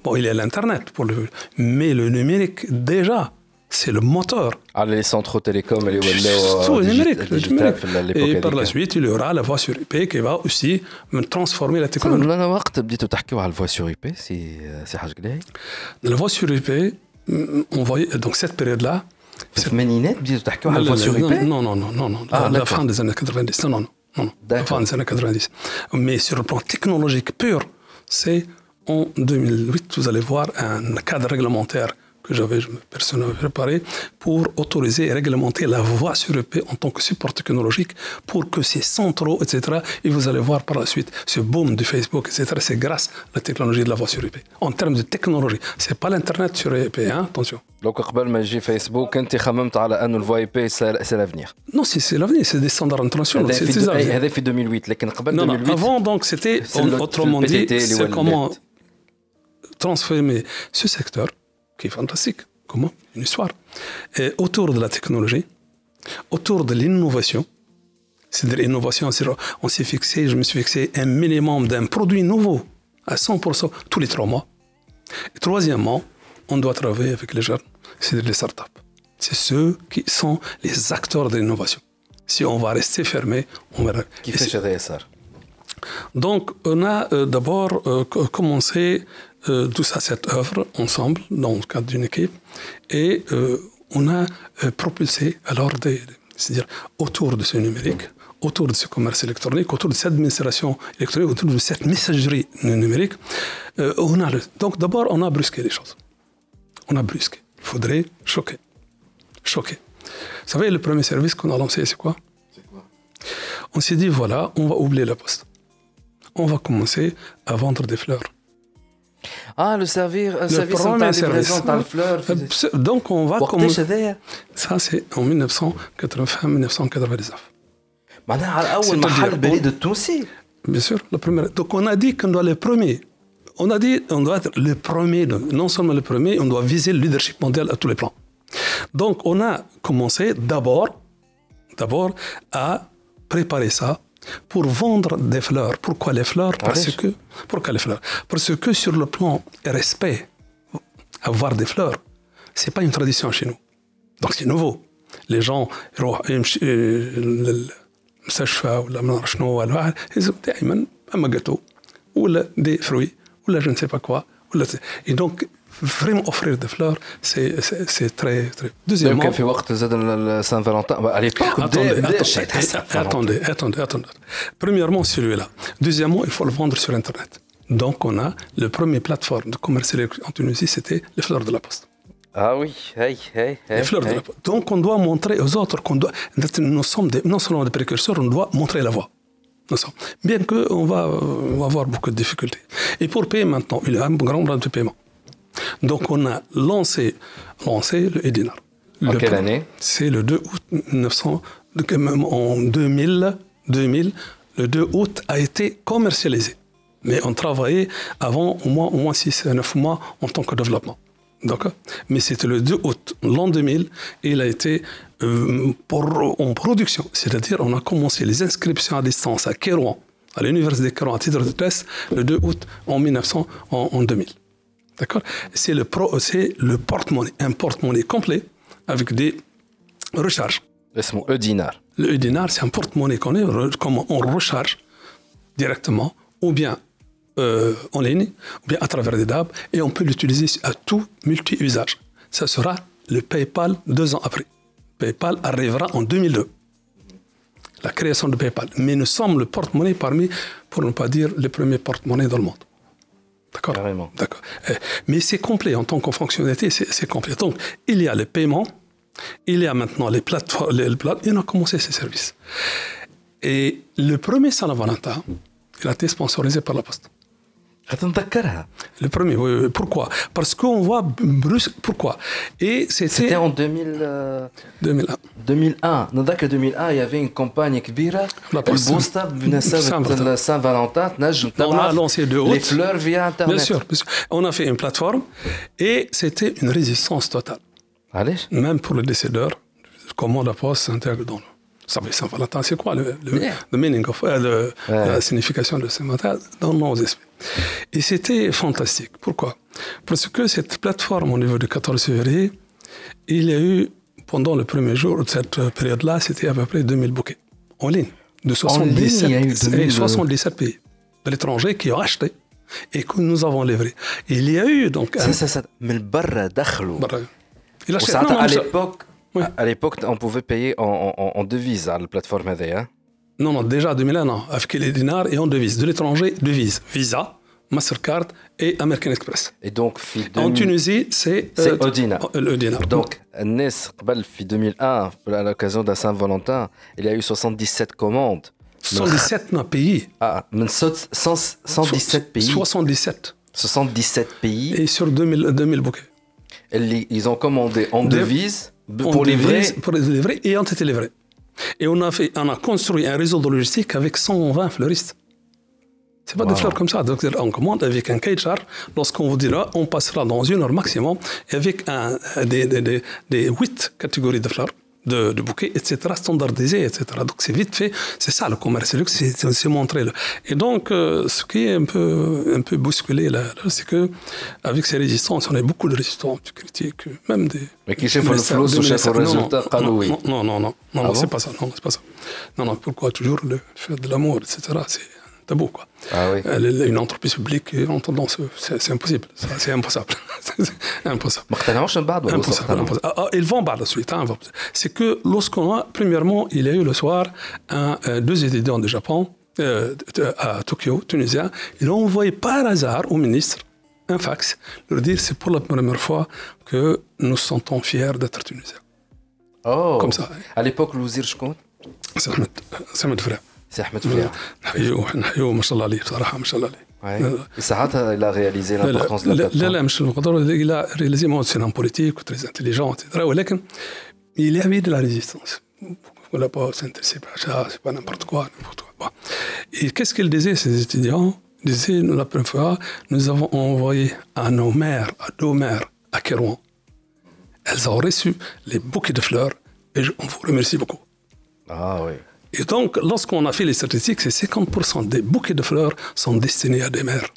Bon, il y a l'Internet, pour le, mais le numérique, déjà, c'est le moteur. على لي سونترو تيليكوم اللي Tout ولاو le numérique. le ديجيتال numérique. في ليبوك Et par la هذيك. suite, il y aura la voix sur IP qui va aussi transformer la technologie. انا وقت بديتوا تحكيوا على الفوا سور اي بي سي سي حاج قلاي La voix sur IP, on voyait, donc cette période-là, في الثمانينات بديتوا تحكيوا على الفوا سور اي non, بي non, non, non, non, non, Ah, la, la d'accord. fin des années 90, non, non, non, non, non, la D'accord. fin des années 90. Mais sur le plan technologique pur, c'est en 2008, vous allez voir un cadre réglementaire que j'avais je me- personnellement préparé pour autoriser et réglementer la voix sur EP en tant que support technologique pour que ces centraux, etc., et vous allez voir par la suite ce boom du Facebook, etc., c'est grâce à la technologie de la voix sur EP. En termes de technologie, c'est pas l'Internet sur EP, hein, attention. دونك قبل ما يجي فيسبوك انت خممت على انه الفوا اي بي سي لافنير Non, c'est c'est l'avenir, c'est des standards internationaux. هذا c'est- في c'est دو- ça. أي- هذا في 2008 لكن قبل Non, non, 2008 avant, donc, c'était, C'est en- le- autrement le dit, PTT, les c'est Wallet. comment transformer ce secteur, qui est fantastique. Comment Une histoire. Et autour de la technologie, autour de l'innovation, c'est-à-dire innovation, on s'est fixé, je me suis fixé un minimum d'un produit nouveau à 100% tous les trois mois. Et troisièmement, on doit travailler avec les jeunes, c'est-à-dire les startups. C'est ceux qui sont les acteurs de l'innovation. Si on va rester fermé, on va... Qui fait chez DSR Donc, on a euh, d'abord euh, commencé euh, tous à cette œuvre ensemble, dans le cadre d'une équipe, et euh, on a euh, propulsé alors des, c'est-à-dire autour de ce numérique, autour de ce commerce électronique, autour de cette administration électronique, autour de cette messagerie numérique, euh, on a le- donc d'abord on a brusqué les choses. On a brusqué. Il faudrait choquer. Choquer. Vous savez, le premier service qu'on a lancé, c'est quoi? On s'est dit, voilà, on va oublier la poste on va commencer à vendre des fleurs. Ah, le servir, le service premier euh, service. Donc on va commencer. ça c'est en 1980 1999. Bien sûr, le premier. Donc on a dit qu'on doit être les premiers. On a dit on doit être les premiers, non seulement les premiers, on doit viser le leadership mondial à tous les plans. Donc on a commencé d'abord à préparer ça pour vendre des fleurs. Pourquoi les fleurs Parce Allez. que pourquoi les fleurs Parce que sur le plan respect, avoir des fleurs, c'est pas une tradition chez nous. Donc c'est nouveau. Les gens يروح يمشي للمستشفى ولا ما نعرف شنو ولا واحد يهزوا دائما اما جاتو ولا دي فروي ولا je ne sais pas quoi ولا et donc vraiment offrir des fleurs, c'est très, très. Deuxièmement. Donc, il y Saint-Valentin. À attendez, attendez, attendez, attendez. Premièrement, celui-là. Deuxièmement, il faut le vendre sur Internet. Donc, on a le premier plateforme de commerce en Tunisie, c'était les fleurs de la poste. Ah oui, hey, hey, hey, les fleurs de la poste. Donc, on doit montrer aux autres qu'on doit. Nous sommes des, non seulement des précurseurs, on doit montrer la voie. Bien qu'on va, on va avoir beaucoup de difficultés. Et pour payer maintenant, il y a un grand nombre de paiements. Donc, on a lancé, lancé le Edinar. En Le quelle année? C'est le 2 août 1900. donc, même En 2000, 2000, le 2 août a été commercialisé. Mais on travaillait avant au moins, au moins 6 à 9 mois en tant que développement. D'accord? Mais c'était le 2 août, l'an 2000, et il a été euh, pour, en production. C'est-à-dire, on a commencé les inscriptions à distance à Kérouan, à l'université de Kérouan, à titre de test, le 2 août en 1900, en, en 2000. D'accord C'est le, pro, le porte-monnaie, un porte-monnaie complet avec des recharges. Le dinar. Le dinar, c'est un porte-monnaie qu'on est, on recharge directement, ou bien euh, en ligne, ou bien à travers des DAB, et on peut l'utiliser à tout multi-usage. Ça sera le PayPal deux ans après. PayPal arrivera en 2002. La création de PayPal. Mais nous sommes le porte-monnaie parmi, pour ne pas dire, le premier porte-monnaie dans le monde. D'accord Carrément. D'accord. Euh, Mais c'est complet en tant que fonctionnalité, c'est complet. Donc, il y a les paiements, il y a maintenant les plateformes, les, les plate- et on a commencé ces services. Et le premier Saint-Valentin, il a été sponsorisé par la Poste غتنذكرها Le premier, oui, oui. Pourquoi Parce qu'on voit brusque. Pourquoi Et C'était c'était en 2000, euh, 2001. 2001 نذكر 2001 il y avait une campagne كبيره La Poste. البوسطه بمناسبه Saint-Valentin. سان فالنتان تنجم On a تبعث lancé de les haute. fleurs via internet Bien sûr, bien sûr. On a fait une plateforme et c'était une résistance totale. علاش؟ même pour le décédeur, comment la poste s'intègre dans le. ça, Saint-Valentin, c'est quoi le, le, yeah. le meaning of, euh, la signification de Saint-Valentin dans nos esprits. Et c'était fantastique. Pourquoi? Parce que cette plateforme au niveau du 14 février, il y a eu, pendant le premier jour de cette période-là, c'était à peu près 2000 bouquets en ligne, de 77, ligne, 77 pays de l'étranger qui ont acheté et que nous avons livré. Il y a eu donc... Un... Ça, ça, ça. Mais le barre barra, il a acheté. À l'époque... À, l'époque, on pouvait payer en, en, devise à la plateforme ADA. Hein. Non, non, déjà à 2001, non. Avec les dinars et en devise. De l'étranger, devise. Visa, Mastercard et American Express. Et donc, en Tunisie, c'est euh, Odina. Oh, euh, le dinar. Donc, Nes Kbal, 2001, à l'occasion d'un Saint-Valentin, il y a eu 77 commandes. 117 pays. Ah, 117 pays. 77. 77 pays. Et sur 2000, 2000 bouquets. Ils ont commandé en devise pour livrer. devise, Pour les livrer et ont été livrés. Et on a, fait, on a construit un réseau de logistique avec 120 fleuristes. C'est pas des fleurs comme ça. Donc, on commande avec un charge. Lorsqu'on vous dira, on passera dans une heure maximum avec un, des, des, des, des 8 catégories de fleurs, de, de bouquets, etc., standardisés, etc. Donc c'est vite fait, c'est ça le commerce du luxe, c'est montré. Et donc, euh, ce qui est un peu, un peu bousculé là, c'est que avec ces résistances, on a beaucoup de résistances critiques, même des. Mais qui chef le flou, ou chef le résultat, non, non, non, non, non, non, non, non c'est pas ça, non, c'est pas ça. Non, non, pourquoi toujours le faire de l'amour, etc tabou. Quoi. Euh, une entreprise publique, en c'est impossible. C'est impossible. impossible. impossible. Ah, ah, ils vont par la suite. Hein, c'est que lorsqu'on a, premièrement, il y a eu le soir euh, deux étudiants du Japon euh, à Tokyo, tunisien, ils ont envoyé par hasard au ministre un fax, leur dire c'est pour la première fois que nous sentons fiers d'être tunisiens. Oh. Comme ça. Hein. À l'époque, l'ouzir, je compte. C'est vrai. c'est Ahmed Frère. سي احمد فليع. نحيوه نحيوه ما شاء الله عليه بصراحه ما شاء الله عليه. Ouais. Et ساعتها il a réalisé لا لا, l'importance de la لا, لا, plateforme. لا مش المقدرة il a réalisé moi c'est un politique très intelligent etc ولكن il y avait de la résistance on l'a pas s'intéresser à ça c'est pas n'importe quoi n'importe quoi Bon. et qu'est-ce qu'ils disaient ces étudiants ils disaient la première fois nous avons envoyé à nos mères à nos mères à Kérouan elles ont reçu les bouquets de fleurs et je- on vous remercie beaucoup Ah oui. et donc lorsqu'on a fait les statistiques c'est 50% des bouquets de fleurs sont destinés à des mères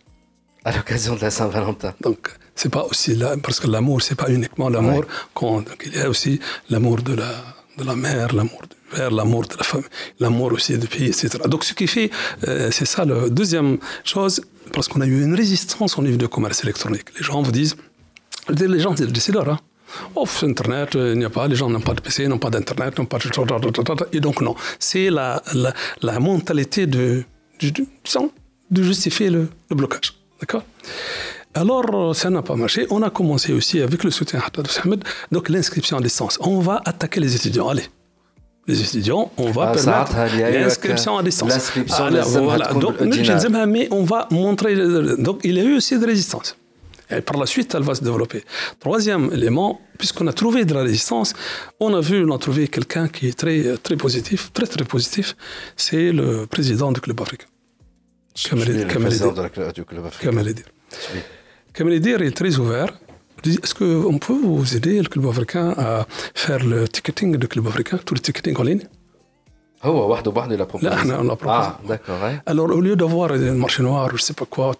À l'occasion de la Saint-Valentin. Donc, c'est pas aussi là, parce que l'amour, c'est pas uniquement l'amour. donc, il y a aussi l'amour de la, de la mère, l'amour du père, l'amour de la famille, l'amour aussi du pays, etc. Donc, ce qui fait, euh, c'est ça la deuxième chose, parce qu'on a eu une résistance au niveau du commerce électronique. Les gens vous disent, les gens, c'est décideurs, hein. Off Internet, eh, il n'y a pas, les gens n'ont pas de PC, n'ont pas d'Internet, n'ont pas de... Et donc non, c'est la, la, mentalité de, de, justifier le, le blocage. D'accord? Alors, euh, ça n'a pas marché. On a commencé aussi avec le soutien de Ahmed, donc l'inscription à distance. On va attaquer les étudiants. Allez, les étudiants, on va permettre l'inscription à distance. L'inscription ah, à distance. Voilà. Donc, mais on va montrer. Euh, donc, il y a eu aussi des résistances. Et par la suite, elle va se développer. Troisième élément, puisqu'on a trouvé de la résistance, on a vu, on a trouvé quelqu'un qui est très, très positif, très très positif, c'est le président du club africain. Kamel Edir est très ouvert. Est-ce qu'on peut vous aider, le club africain, à faire le ticketing du club africain, tout le ticketing en ligne? Alors, au lieu d'avoir un marché noir, je sais pas quoi,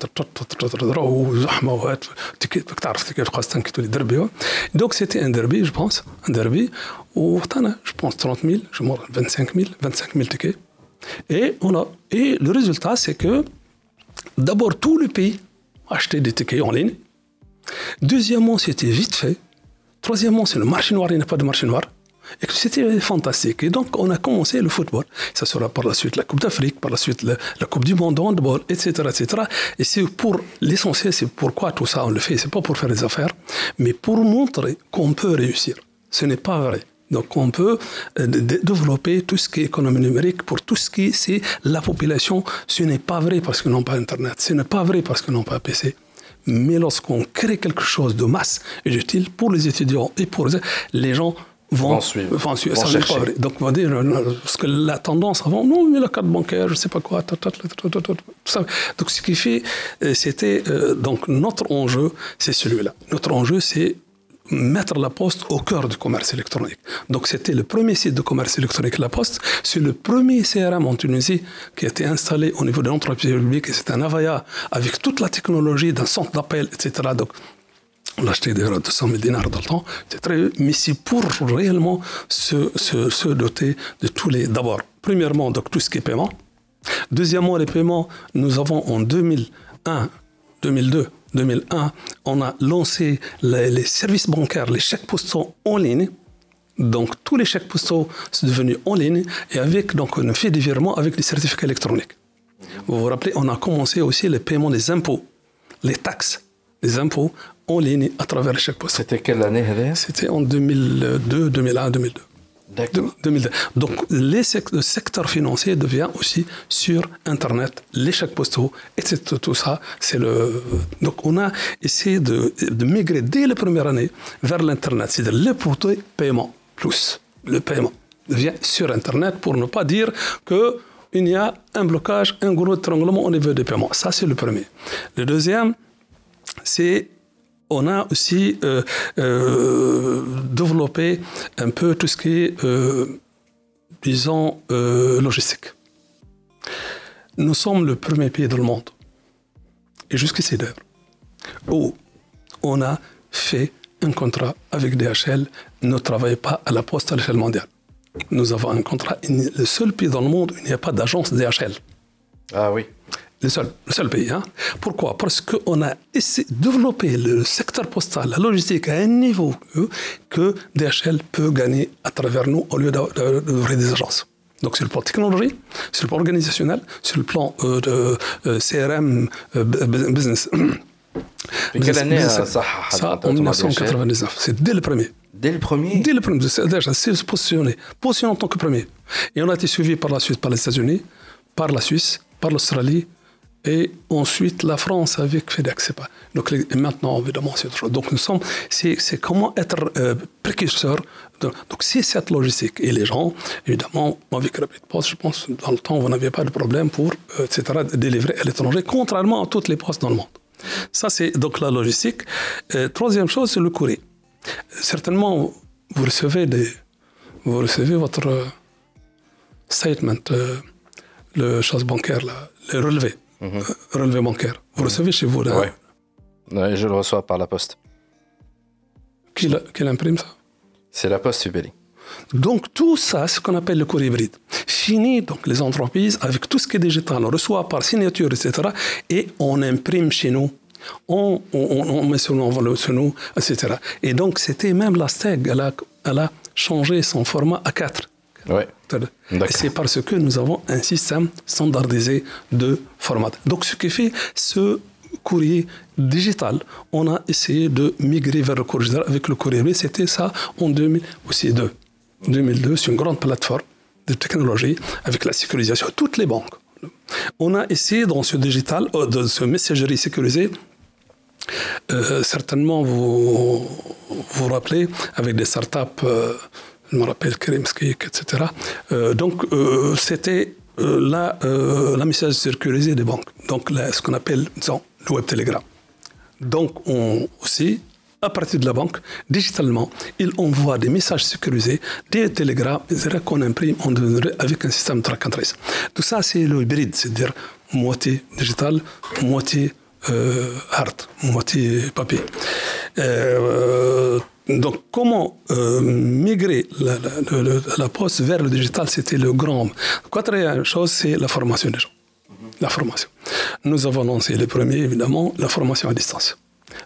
donc c'était un derby, je pense, un derby où je pense 30 000, je m'en 25 000, 25 000 tickets. Et, on a, et le résultat, c'est que d'abord, tout le pays achetait des tickets en ligne. Deuxièmement, c'était vite fait. Troisièmement, c'est le marché noir, il n'y a pas de marché noir. Et que c'était fantastique. Et donc, on a commencé le football. Ça sera par la suite la Coupe d'Afrique, par la suite la, Coupe du Monde de handball, etc., etc. Et c'est pour l'essentiel, c'est pourquoi tout ça on le fait. C'est pas pour faire des affaires, mais pour montrer qu'on peut réussir. Ce n'est pas vrai. Donc, on peut euh, développer tout ce qui est économie numérique pour tout ce qui c'est la population. Ce n'est pas vrai parce qu'ils n'ont pas Internet. Ce n'est pas vrai parce qu'ils n'ont pas PC. Mais lorsqu'on crée quelque chose de masse et d'utile pour les étudiants et pour les gens vont, suivre, vont suivre. vont Ça pas. Donc, on va dire, euh, parce que la tendance avant, non, mais la carte bancaire, je sais pas quoi, ta, ta, ta, tout ça. Donc, ce qui fait, euh, c'était, euh, donc, notre enjeu, c'est celui-là. Notre enjeu, c'est mettre la poste au cœur du commerce électronique. Donc, c'était le premier site de commerce électronique, la poste. C'est le premier CRM en Tunisie qui a été installé au niveau de l'entreprise publique. Et c'est un Avaya avec toute la technologie d'un centre d'appel, etc. Donc, on l'a acheté d'ailleurs à 200 000 dinars dans le temps. C'est très, mais c'est pour réellement se, se, se doter de tous les. D'abord, premièrement, donc tout ce qui est paiement. Deuxièmement, les paiements, nous avons en 2001, 2002, 2001, on a lancé les, les services bancaires, les chèques postaux en ligne. Donc, tous les chèques postaux sont devenus en ligne et avec, donc, on fait des virements avec des certificats électroniques. Vous vous rappelez, on a commencé aussi le paiement des impôts, les taxes, les impôts en ligne à travers les checkpoints. C'était quelle année C'était en 2002, 2001, 2002. 2002. Donc, le secteur financier devient aussi sur Internet, les chèques postaux, etc. Tout ça. Donc, on a essayé de, migrer dès la première année vers l'Internet, c'est-à-dire les portaux paiement plus le paiement devient sur Internet pour ne pas dire que il y a un blocage, un gros étranglement au niveau des paiements. Ça, c'est le premier. Le deuxième, c'est on a aussi euh, euh, développé un peu tout ce qui est, euh, disons, logistique. Nous sommes le premier pays dans le monde, et jusqu'ici d'ailleurs, où on a fait un contrat avec DHL, ne travaille pas à la poste à l'échelle mondiale. Nous avons un contrat, le seul pays dans le monde où il n'y a pas d'agence DHL. Ah oui le seul, le seul pays. Hein. Pourquoi? Parce qu'on a essayé, de développer le secteur postal, la logistique à un niveau que, DHL peut gagner à travers nous au lieu d'ouvrir des agences. Donc sur le plan technologie, sur le plan organisationnel, sur le plan euh, de euh, CRM, euh, business. Mais quelle année business, ça, ça en 1999, c'est dès le premier. Dès le premier? Dès le premier, DHL s'est positionné, positionné en tant que premier. Et on a été suivi par la Suisse, par les États-Unis, par la Suisse, par l'Australie, et ensuite la France avec FedEx. Pas. Donc les- maintenant, évidemment, c'est autre chose. Donc nous sommes, c'est comment être euh, précurseur. donc c'est cette logistique. Et les gens, évidemment, avec Rapid Post, je pense, dans le temps, vous n'aviez pas de problème pour, euh, etc., délivrer à l'étranger, contrairement à toutes les postes dans le monde. Ça, c'est donc la logistique. Euh, troisième chose, c'est le courrier. Certainement, vous recevez des, vous recevez votre euh, statement, le chose bancaire, là, le relevé, euh, relevé bancaire. Vous recevez chez vous, là, Ouais. Ouais, je le reçois par la poste. qui, l'imprime ça? C'est la poste Ubeli. Donc tout ça, c'est ce qu'on appelle le courrier hybride. Fini donc les entreprises avec tout ce qui est digital, on reçoit par signature, etc. Et on imprime chez nous. On, on- on- on met sur nous, sur nous, etc. Et donc c'était même la STEG, elle a, elle a changé son format à 4. Ouais. C'est parce que nous avons un système standardisé de format. Donc, ce qui fait ce courrier digital, on a essayé de migrer vers le courrier digital avec le courrier hybride. C'était ça en 2002. 2002, c'est une grande plateforme de technologie avec la sécurisation de toutes les banques. On a essayé dans ce digital, euh, dans ce messagerie sécurisée, euh, certainement, vous vous rappelez, avec des startups, euh, je me rappelle Krimskik, etc. Euh, donc, euh, c'était euh, la, euh, message sécurisée des banques. Donc, ce qu'on appelle, disons, le web telegram. Donc, on, aussi, à partir de la banque, digitalement, il envoie des messages sécurisés, des télégrammes qu'on imprime on avec un système track and trace. Tout ça, c'est le hybride, c'est-à-dire moitié digital, moitié hard, moitié papier. Euh, donc, comment euh, migrer la, poste vers le digital, c'était le grand. Quatrième chose, c'est la formation des gens. La formation. Nous avons lancé le premier, évidemment, la formation à distance.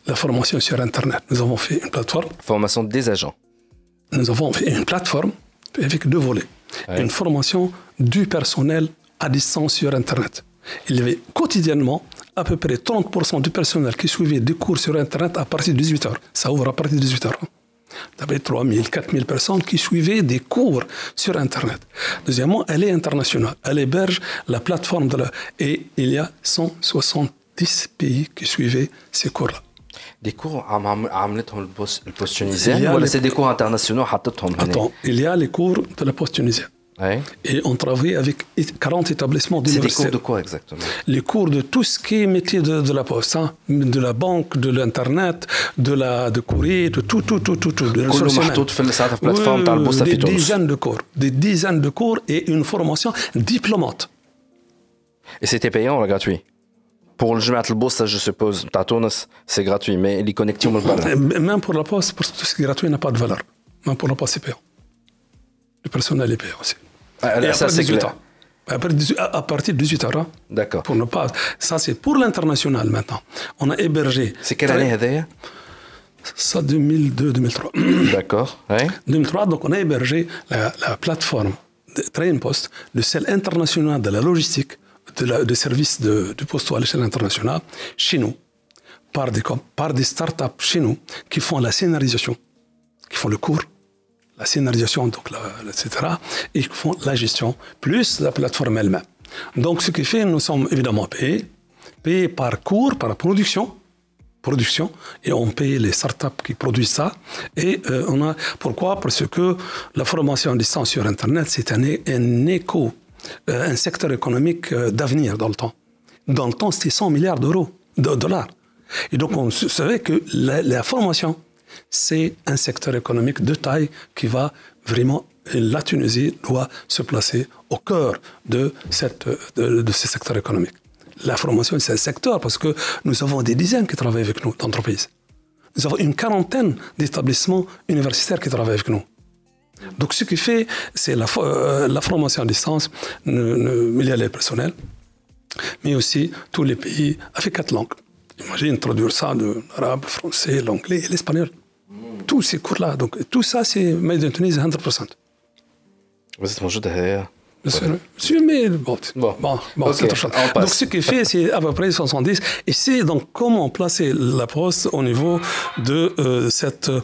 La formation sur Internet. Nous avons fait une plateforme. Formation des agents. Nous avons fait une plateforme avec deux volets. Ouais. Une formation du personnel à distance sur Internet. Il y avait quotidiennement à peu près 30% du personnel qui suivait des cours sur Internet à partir de 18h. Ça ouvre à partir de 18h. Il y avait 3000, 4000 personnes qui suivaient des cours sur Internet. Deuxièmement, elle est internationale. Elle héberge la plateforme de la... Et il y a 170 pays qui suivaient ces cours-là. Des cours عم- عم- عملتهم البوست البوست تونيزيان Il y a ولا les- سي دي كور انترناسيونال حطتهم هنا؟ Attends, il y a les cours de la poste tunisienne. Et on travaillait avec 40 établissements d'université. C'est des cours de quoi exactement? Les cours de tout ce qui est métier de, la poste, hein. de la banque, de l'Internet, de la de courrier, de tout, tout, tout, tout. tout de des dizaines de cours. Des dizaines de cours et une formation diplômante. Et c'était payant ou gratuit? Pour le Jumat al ça je suppose, c'est gratuit, mais les connexions, même pour la poste, parce tout ce qui est gratuit n'a pas de valeur. Même pour la poste, c'est payant personne n'allait payer aussi. Ah, là, Et ça, c'est. Ans. À partir de 18 euros. Hein, D'accord. Pour ne pas. Ça, c'est pour l'international maintenant. On a hébergé. C'est quelle année, Hadaya Ça, 2002-2003. D'accord. 2003, donc on a hébergé la, plateforme de Trainpost, le sel international de la logistique, de, services de, de postaux à l'échelle internationale, chez nous, par des, par des startups chez nous qui font la scénarisation, qui font le cours, la scénarisation, donc etc., et font la gestion, plus la plateforme elle-même. Donc ce qui fait, nous sommes évidemment payés, payés par cours, par production, production et on paye les startups qui produisent ça. Et euh, on a pourquoi? Parce que la formation à distance sur Internet, c'est un, un écho, euh, un secteur économique euh, d'avenir dans le temps. Dans le temps, c'était 100 milliards d'euros, de dollars. Et donc on savait que la formation, c'est un secteur économique de taille qui va vraiment la Tunisie doit se placer au cœur de, cette, de, ce secteur économique. La formation, c'est un secteur parce que nous avons des dizaines qui travaillent avec nous d'entreprises. Nous avons une quarantaine d'établissements universitaires qui travaillent avec nous. Donc, ce qui fait, c'est la, euh, formation à distance, il y a les personnels, mais aussi tous les pays avec quatre langues. Imagine traduire ça de l'arabe, le français, l'anglais et l'espagnol Tous ces cours-là. Donc, tout ça, c'est made in Tunisie 100%. وزيت موجودة هذايا Bien sûr, Monsieur, mais bon, Bon. bon, bon, Ok, c'est autre chose. on passe. Donc, ce qui fait, c'est à peu près 70. Et c'est donc comment placer la poste au niveau de euh, cet euh,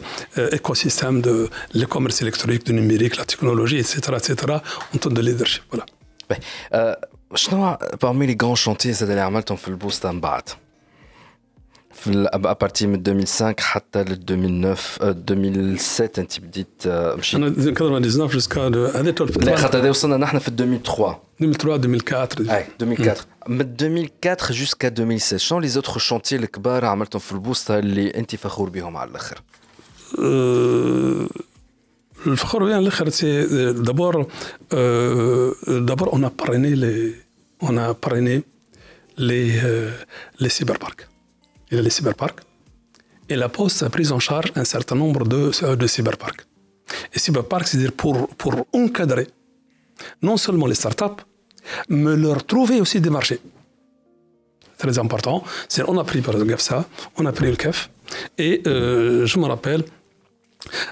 écosystème de le commerce électronique, du numérique, la technologie, etc., etc., en termes de leadership. Voilà. باهي. آه، شنو parmi les grands chantiers زاد اللي عملتهم في البوسطة من بعد؟ في ابارتي من 2005 حتى ل 2009 آه، 2007 انت بديت آه، مشيت أنا 99 jusqu'à de- هذا طول لا الفترة. خاطر هذا وصلنا نحن في 2003 2003 2004 اي 2004 من 2004 jusqu'à 2016 شنو لي زوتر شونتي الكبار عملتهم في البوسطة اللي انت فخور بهم على الاخر؟ Euh, الفخر بها الاخر سي دابور دابور on a parrainé les on a parrainé les euh, les cyberparks. Il y a les cyberparks et la Poste a pris en charge un certain nombre de de cyberparks. Et cyberparks, c'est-à-dire pour encadrer non seulement les startups, mais leur trouver aussi des marchés très important. C'est on a pris par exemple ça, on a pris le CAF et euh, je me rappelle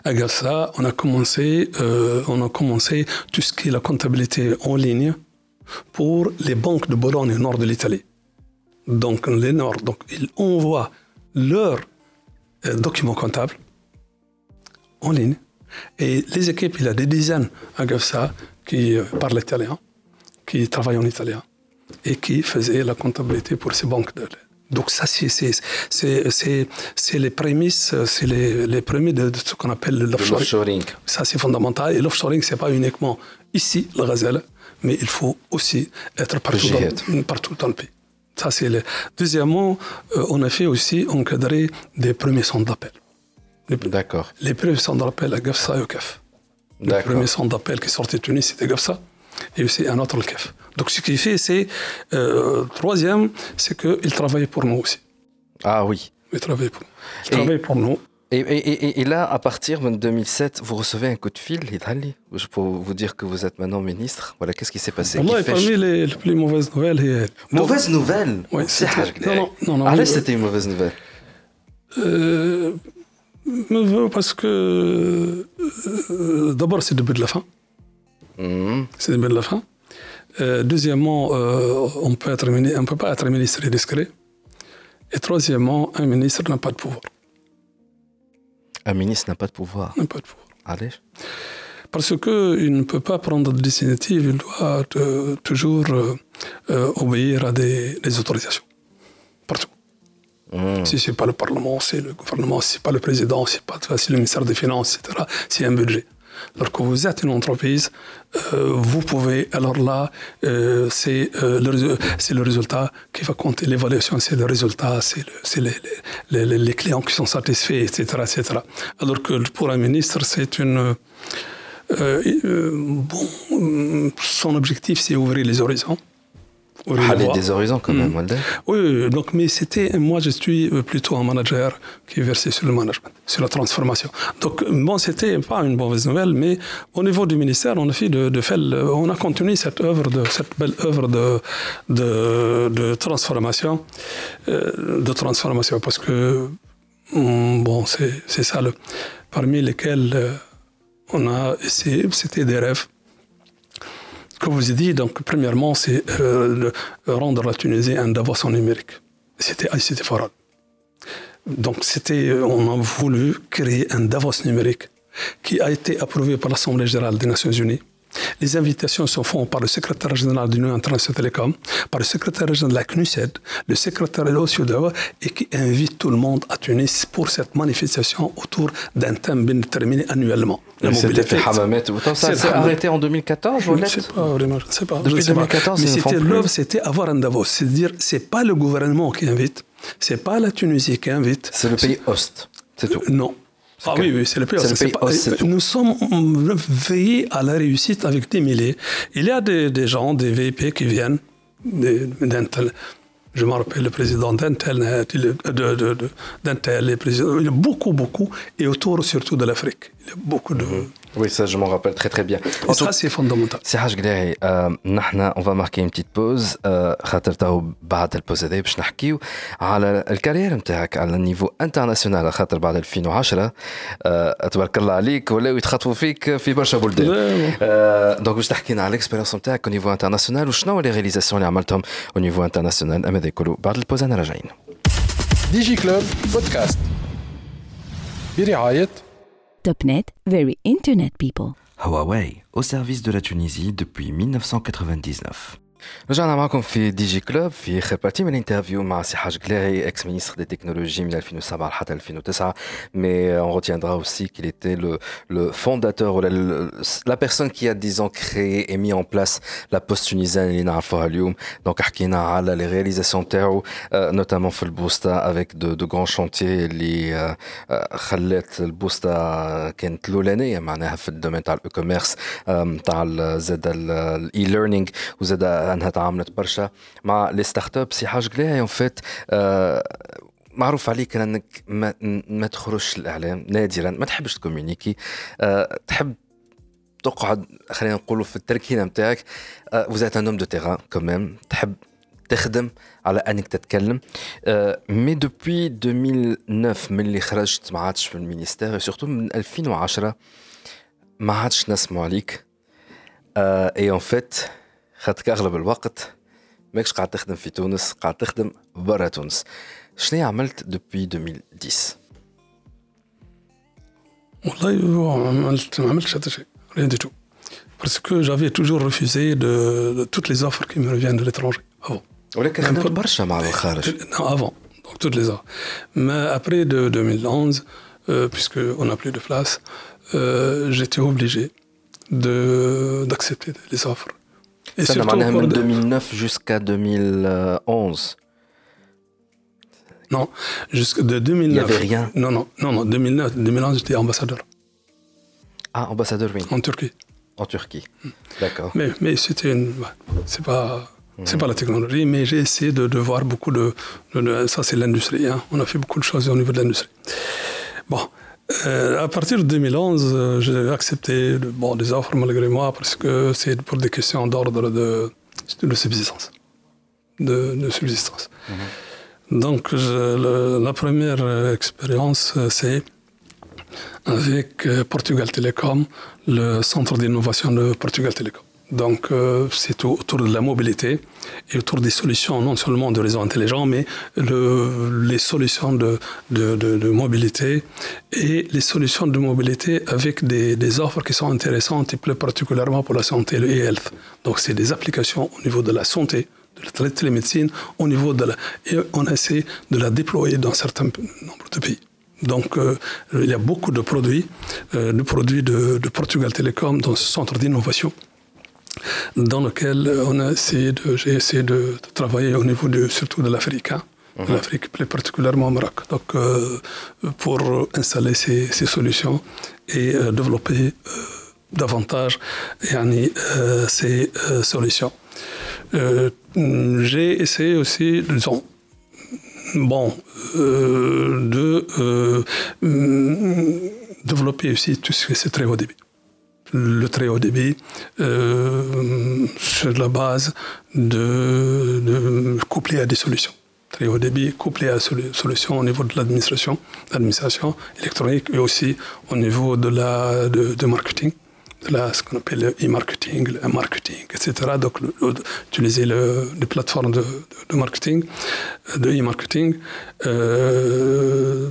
à Gafsa, on a commencé, euh, on a commencé tout ce qui est la comptabilité en ligne pour les banques de Bologne au nord de l'Italie. Donc les Nord, donc ils envoient leurs euh, documents comptables en ligne et les équipes, il y a des dizaines à Gafsa qui euh, parlent italien, qui travaillent en italien et qui faisaient la comptabilité pour ces banques. De, donc ça, c'est, les prémices, c'est les, les prémices de, de ce qu'on appelle l'offshoring. Ça, c'est fondamental. Et l'offshoring, c'est pas uniquement ici, la gazelle, mais il faut aussi être partout, dans, partout dans le pays. Ça, c'est le... Deuxièmement, euh, on a fait aussi encadrer des premiers centres d'appel. D'accord. Les premiers centres d'appel à Gafsa et au CAF. Le premier centre d'appel qui sortait de Tunis, c'était Gafsa. Et aussi un autre, le CAF. Donc ce qu'il fait, c'est. euh, troisième, c'est qu'il travaillait pour nous aussi. Ah oui. Il travaillait pour nous. Il travaillait pour nous. Et, là, à partir de 2007, vous recevez un coup de fil, Idali, pour vous dire que vous êtes maintenant ministre. Voilà, qu'est-ce qui s'est passé Moi, parmi les, les, plus mauvaises nouvelles. Et... Mauvaise nouvelle Oui, c'était. Non, non, non. Ah, c'était une mauvaise nouvelle euh, Parce que. Euh, d'abord, c'est le début de la fin. Hmm. C'est le début de la fin. Euh, deuxièmement, on on ne peut pas être ministre discret. Et troisièmement, un ministre n'a pas de pouvoir. Un ministre n'a pas de pouvoir. N'a pas de pouvoir. Allez. Parce qu'il ne peut pas prendre d'initiative, il doit toujours euh, euh, obéir à des, autorisations. Partout. Hmm. Si ce n'est pas le Parlement, c'est le gouvernement, si ce n'est pas le président, si c'est le ministère des Finances, etc., c'est un budget. Alors que vous êtes une entreprise, euh, vous pouvez, alors là, euh, c'est euh, c'est le résultat qui va compter. L'évaluation, c'est le résultat, c'est le- c'est les, les, clients qui sont satisfaits, etc., etc. Alors que pour un ministre, c'est une... bon, son objectif, c'est ouvrir les horizons. Aller des horizons quand même. Walda. Oui, donc, mais c'était, moi je suis euh, plutôt un manager qui est versé sur le management, sur la transformation. Donc, bon, c'était pas une mauvaise nouvelle, mais au niveau du ministère, on a fait de, de fait le- on a continué cette œuvre, de, cette belle œuvre de, de, de transformation, euh, de transformation, parce que, hum, bon, c'est, c'est ça, le, parmi lesquels euh, on a essayé, c'était des rêves. Comme je vous ai dit, donc, premièrement, c'est euh, rendre la Tunisie un Davos en numérique. C'était c'était Farad. Donc, c'était, euh, on a voulu créer un Davos numérique qui a été approuvé par l'Assemblée générale des Nations Unies. Les invitations se font par le secrétaire général de l'Union internationale télécom, par le secrétaire général de la CNUSED, le secrétaire de l'OCDE, et qui invite tout le monde à Tunis pour cette manifestation autour d'un thème bien déterminé annuellement. C'était fait Hamamet. Ça s'est arrêté en 2014, Je ne sais pas vraiment, je ne sais pas. Depuis je ne sais pas. 2014, Mais c'était l'œuvre, c'était avoir un Davos. C'est-à-dire, c'est pas le gouvernement qui invite, c'est pas la Tunisie qui invite. C'est le pays host, c'est tout. Non. Ah oui, oui, c'est le pays pas- c'est tout. Nous sommes veillés à la réussite avec des milliers. Il y a des, des gens, des VIP qui viennent des- d'un tel. Je me rappelle le président d'un tel, de, de, de- d'un tel, les présidents. Il y a beaucoup, beaucoup, et autour surtout de l'Afrique. Il y a beaucoup de. Oui, ça, je m'en rappelle très très bien. Et En tout ça, c'est fondamental. سي حاج قلاعي آه، نحن اون فا ماركي اون بتيت بوز آه، خاطر تو بعد البوز هذا باش نحكيو على الكارير نتاعك على النيفو انترناسيونال خاطر بعد 2010 آه، تبارك الله عليك ولاو يتخطفوا فيك في برشا بلدان لا، آه، دونك باش تحكينا على الاكسبيريونس نتاعك او نيفو انترناسيونال وشنو هو لي رياليزاسيون اللي عملتهم او نيفو انترناسيونال اما هذا كله بعد البوز انا راجعين ديجي كلوب بودكاست برعاية Topnet, very internet people. Huawei, au service de la Tunisie depuis 1999 رجعنا معكم في دي جي كلوب في اخر بارتي من الانترفيو مع سي حاج قلاعي اكس مينيستر دي تكنولوجي من 2007 حتى 2009 mais on retiendra aussi qu'il était le, le fondateur ou la, le- la personne qui a disons créé et mis en place la poste tunisienne اللي نعرفوها اليوم donc حكينا على les réalisations تاعو euh, notamment في البوستا avec de, de grands chantiers اللي euh, euh, خلات البوستا كانت الاولانيه معناها في الدومين تاع الاي كوميرس تاع ال- زاد الاي ليرنينغ وزاد انها تعاملت برشا مع لي ستارت اب سي حاج قلاعي اون فيت معروف عليك إنك ما, ما تخرجش الاعلام نادرا ما تحبش تكومونيكي أه تحب تقعد خلينا نقولوا في التركينة نتاعك وزات ان دو تيران كوميم تحب تخدم على إنك تتكلم. مي دوبوي 2009 من اللي خرجت ما عادش في المينيستير سورتو من 2010 ما عادش نسمع عليك. اي اون فيت خاطرك اغلب الوقت ماكش قاعد تخدم في تونس قاعد تخدم برا تونس شنو عملت دوبوي 2010 والله ما عملت ما عملتش حتى شيء rien du tout parce que j'avais toujours refusé de, de toutes les offres qui me reviennent de l'étranger avant ولكن Même خدمت pas- برشا مع الخارج non avant donc toutes les offres mais après de 2011 euh, puisque on n'a plus de place euh, j'étais obligé de d'accepter les offres ça Sen de 2009 jusqu'à 2011. Non, jusque de 2009. Il n'y avait rien. Non, non, non, non 2009, 2011, j'étais ambassadeur. Ah, ambassadeur, oui. En Turquie. En Turquie, mm. d'accord. Mais, c'était une. Bah, c'est pas. C'est mhm. pas la technologie, mais j'ai essayé de, voir beaucoup de. ça, c'est l'industrie. Hein. On a fait beaucoup de choses au niveau de l'industrie. Bon, euh, à partir de 2011, euh, j'ai accepté de- bon, des offres malgré moi parce que c'est pour des questions d'ordre de, de subsistance, de, de subsistance. Donc je- le- la première expérience, euh, c'est avec Portugal Telecom, le centre d'innovation de Portugal Telecom. Donc, euh, c'est au- autour de la mobilité et autour des solutions, non seulement de réseau intelligent, mais le- les solutions de, mobilité et les solutions de mobilité avec des, offres qui sont intéressantes et plus particulièrement pour la santé, le e-health. Donc, c'est des applications au niveau de la santé, de la télé- télémédecine, au niveau de la. Et on essaie de la déployer dans certains nombres de pays. Donc, euh, il y a beaucoup de produits, euh, de produits de, de Portugal Telecom dans ce centre d'innovation dans lequel on a essayé de, j'ai essayé de, travailler au niveau de, surtout de l'Afrique, hein, de l'Afrique plus particulièrement au Maroc. Donc, euh, pour installer ces, ces solutions et euh, développer euh, davantage yani, euh, ces solutions. J'ai essayé aussi, disons, bon, de développer aussi tout ce qui est très haut débit. Le très haut débit euh, sur la base de, de couplé à des solutions. Très haut débit couplé à solutions au niveau de l'administration, l'administration électronique et aussi au niveau de la de marketing la, ce qu'on appelle le e-marketing, le marketing, etc. Donc, utiliser le, les plateformes de, marketing, euh, de e-marketing. Euh,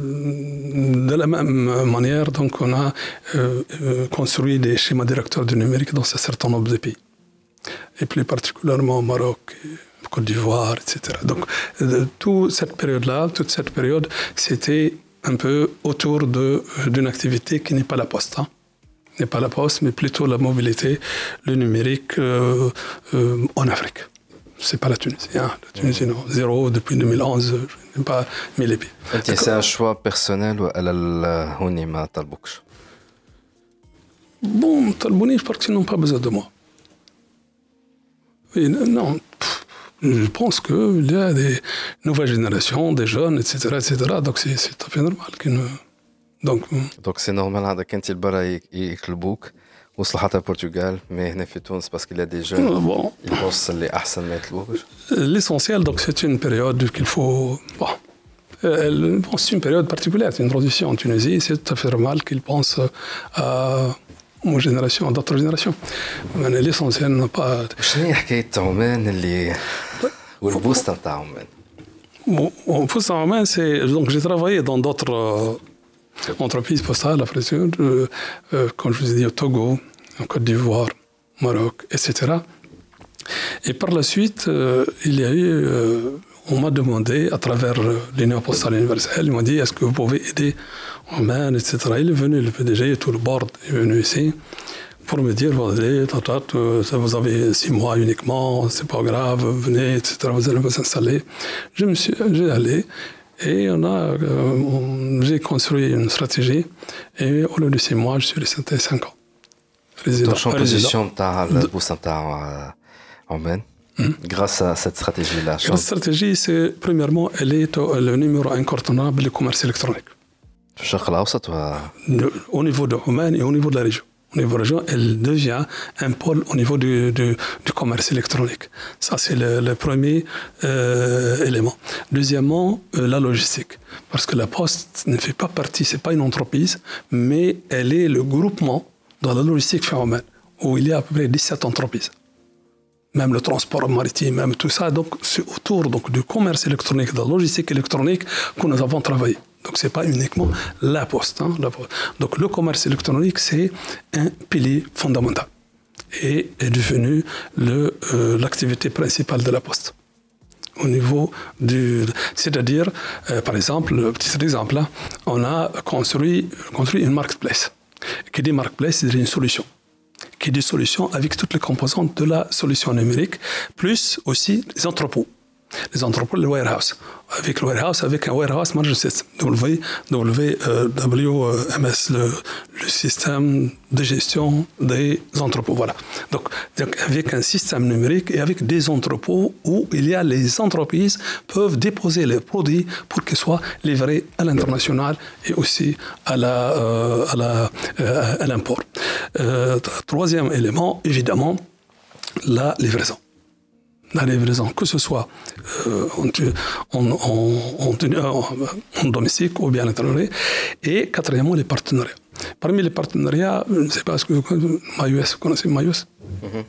de la même manière, donc, on a euh, construit des schémas directeurs du numérique dans un certain nombre de pays. Et plus particulièrement au Maroc, Côte d'Ivoire, etc. Donc, toute cette période-là, toute cette période, c'était un peu autour d'une activité qui n'est pas la poste. hein n'est pas la poste, mais plutôt la mobilité, le numérique euh, euh, en Afrique. C'est pas la Tunisie. Hein. La Tunisie, non. Zéro depuis 2011, je n'ai pas mis les pieds. C'est un choix personnel ou à Talboukch Bon, Talbouni, je pense qu'ils n'ont pas besoin de moi. Et non, je pense qu'il y a des nouvelles générations, des jeunes, etc. etc. donc c'est tout à fait normal qu'ils ne. Donc, دونك سي نورمال هذاك انت لبرا ي- يطلبوك وصلوا حتى البرتغال مي هنا في تونس باسكو لا دي جون bon, البوست اللي احسن ما يطلبوكش L'essentiel, donc, c'est une période qu'il faut. Bon, Euh, elle- bon, c'est une période particulière, c'est une transition en Tunisie. C'est tout à fait normal qu'ils pensent à aux générations, à d'autres générations. Mais l'essentiel n'a pas. شنو هي حكايه عمان اللي والبوست نتاع عمان Bon, en poste en main, c'est. Donc, j'ai travaillé dans d'autres euh, entreprises postales, Sud, euh, comme je vous ai dit, au Togo, en Côte d'Ivoire, au Maroc, etc. Et par la suite, euh, il y a eu. euh, on m'a demandé, à travers euh, l'Union postale universelle, ils m'ont dit est-ce que vous pouvez aider Oman, etc. Il est venu, le PDG, tout le board est venu ici pour me dire vous avez six mois uniquement, c'est pas grave, venez, etc. Vous allez vous installer. Je me suis, j'ai allé et on, a, euh, j'ai construit une stratégie. Et au lieu de 6 mois, je suis resté 5 ans. Résident. Ton champ de position Oman, euh, hmm. grâce à cette stratégie-là La stratégie, c'est premièrement, elle est euh, le numéro incontournable du commerce électronique. Au niveau de Oman et au niveau de la région. Au niveau région, elle devient un pôle au niveau du, du- commerce électronique. Ça, c'est le, premier euh, élément. Deuxièmement, euh, la logistique. Parce que la Poste ne fait pas partie, c'est pas une entreprise, mais elle est le groupement dans la logistique Oman, où il y a à peu près 17 entreprises même le transport maritime, même tout ça. Donc, c'est autour donc, du commerce électronique, de la logistique électronique que nous avons travaillé. Donc, ce n'est pas uniquement la poste, hein, la poste. Donc, le commerce électronique, c'est un pilier fondamental et est devenu euh, l'activité principale de la poste. Au niveau du. C'est-à-dire, euh, par exemple, le petit exemple, là, on a construit, construit une marketplace. Qui dit marketplace, c'est une solution qui dit solution avec toutes les composantes de la solution numérique, plus aussi les entrepôts. Les entrepôts, le warehouse. Avec le warehouse, avec un warehouse management system, WMS, le, le système de gestion des entrepôts. Voilà. Donc, donc, avec un système numérique et avec des entrepôts où il y a les entreprises peuvent déposer les produits pour qu'ils soient livrés à l'international et aussi à la, euh, à la, euh, à l'import. Euh, troisième élément, évidemment, la livraison la livraison, que ce soit en, en, en, en, domestique ou bien à l'étranger. Et quatrièmement, les partenariats. Parmi les partenariats, je ne sais pas ce que vous connaissez, MyUS, vous connaissez MyUS mm-hmm.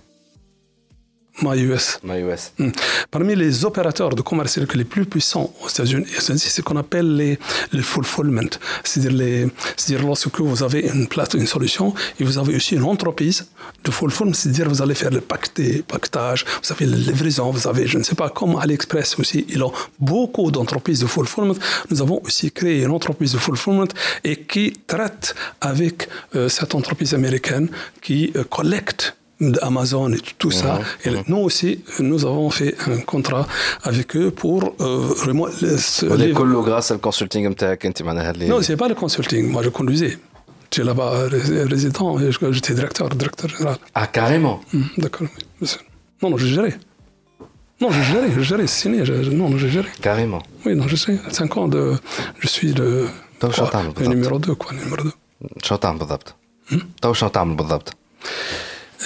MyUS. MyUS. Hmm. Parmi les opérateurs de commerce les plus puissants aux États-Unis, c'est ce qu'on appelle les, les fulfillment. C'est-à-dire, c'est-à-dire lorsque vous avez une place, une solution, et vous avez aussi une entreprise de fulfillment, c'est-à-dire vous allez faire le pactage, vous avez la livraison, vous avez, je ne sais pas, comme AliExpress aussi, ils ont beaucoup d'entreprises de fulfillment. Nous avons aussi créé une entreprise de fulfillment et qui traite avec euh, cette entreprise américaine qui euh, collecte d'Amazon et tout ça. Mhm, et mhm. nous aussi, nous avons fait un contrat avec eux pour euh, vraiment. Les grâce au consulting Non, c'est pas le consulting. Moi, je conduisais. Tu es là-bas résident et j'étais directeur, directeur général. Ah, carrément hmm, D'accord, Non, non, j'ai géré. Non, j'ai géré, j'ai géré, c'est signé. non, non, j'ai géré. Carrément Oui, non, je sais. 5 ans de. Je suis le. le numéro 2, quoi, numéro 2. شو تعمل بالضبط؟ تو شو تعمل بالضبط؟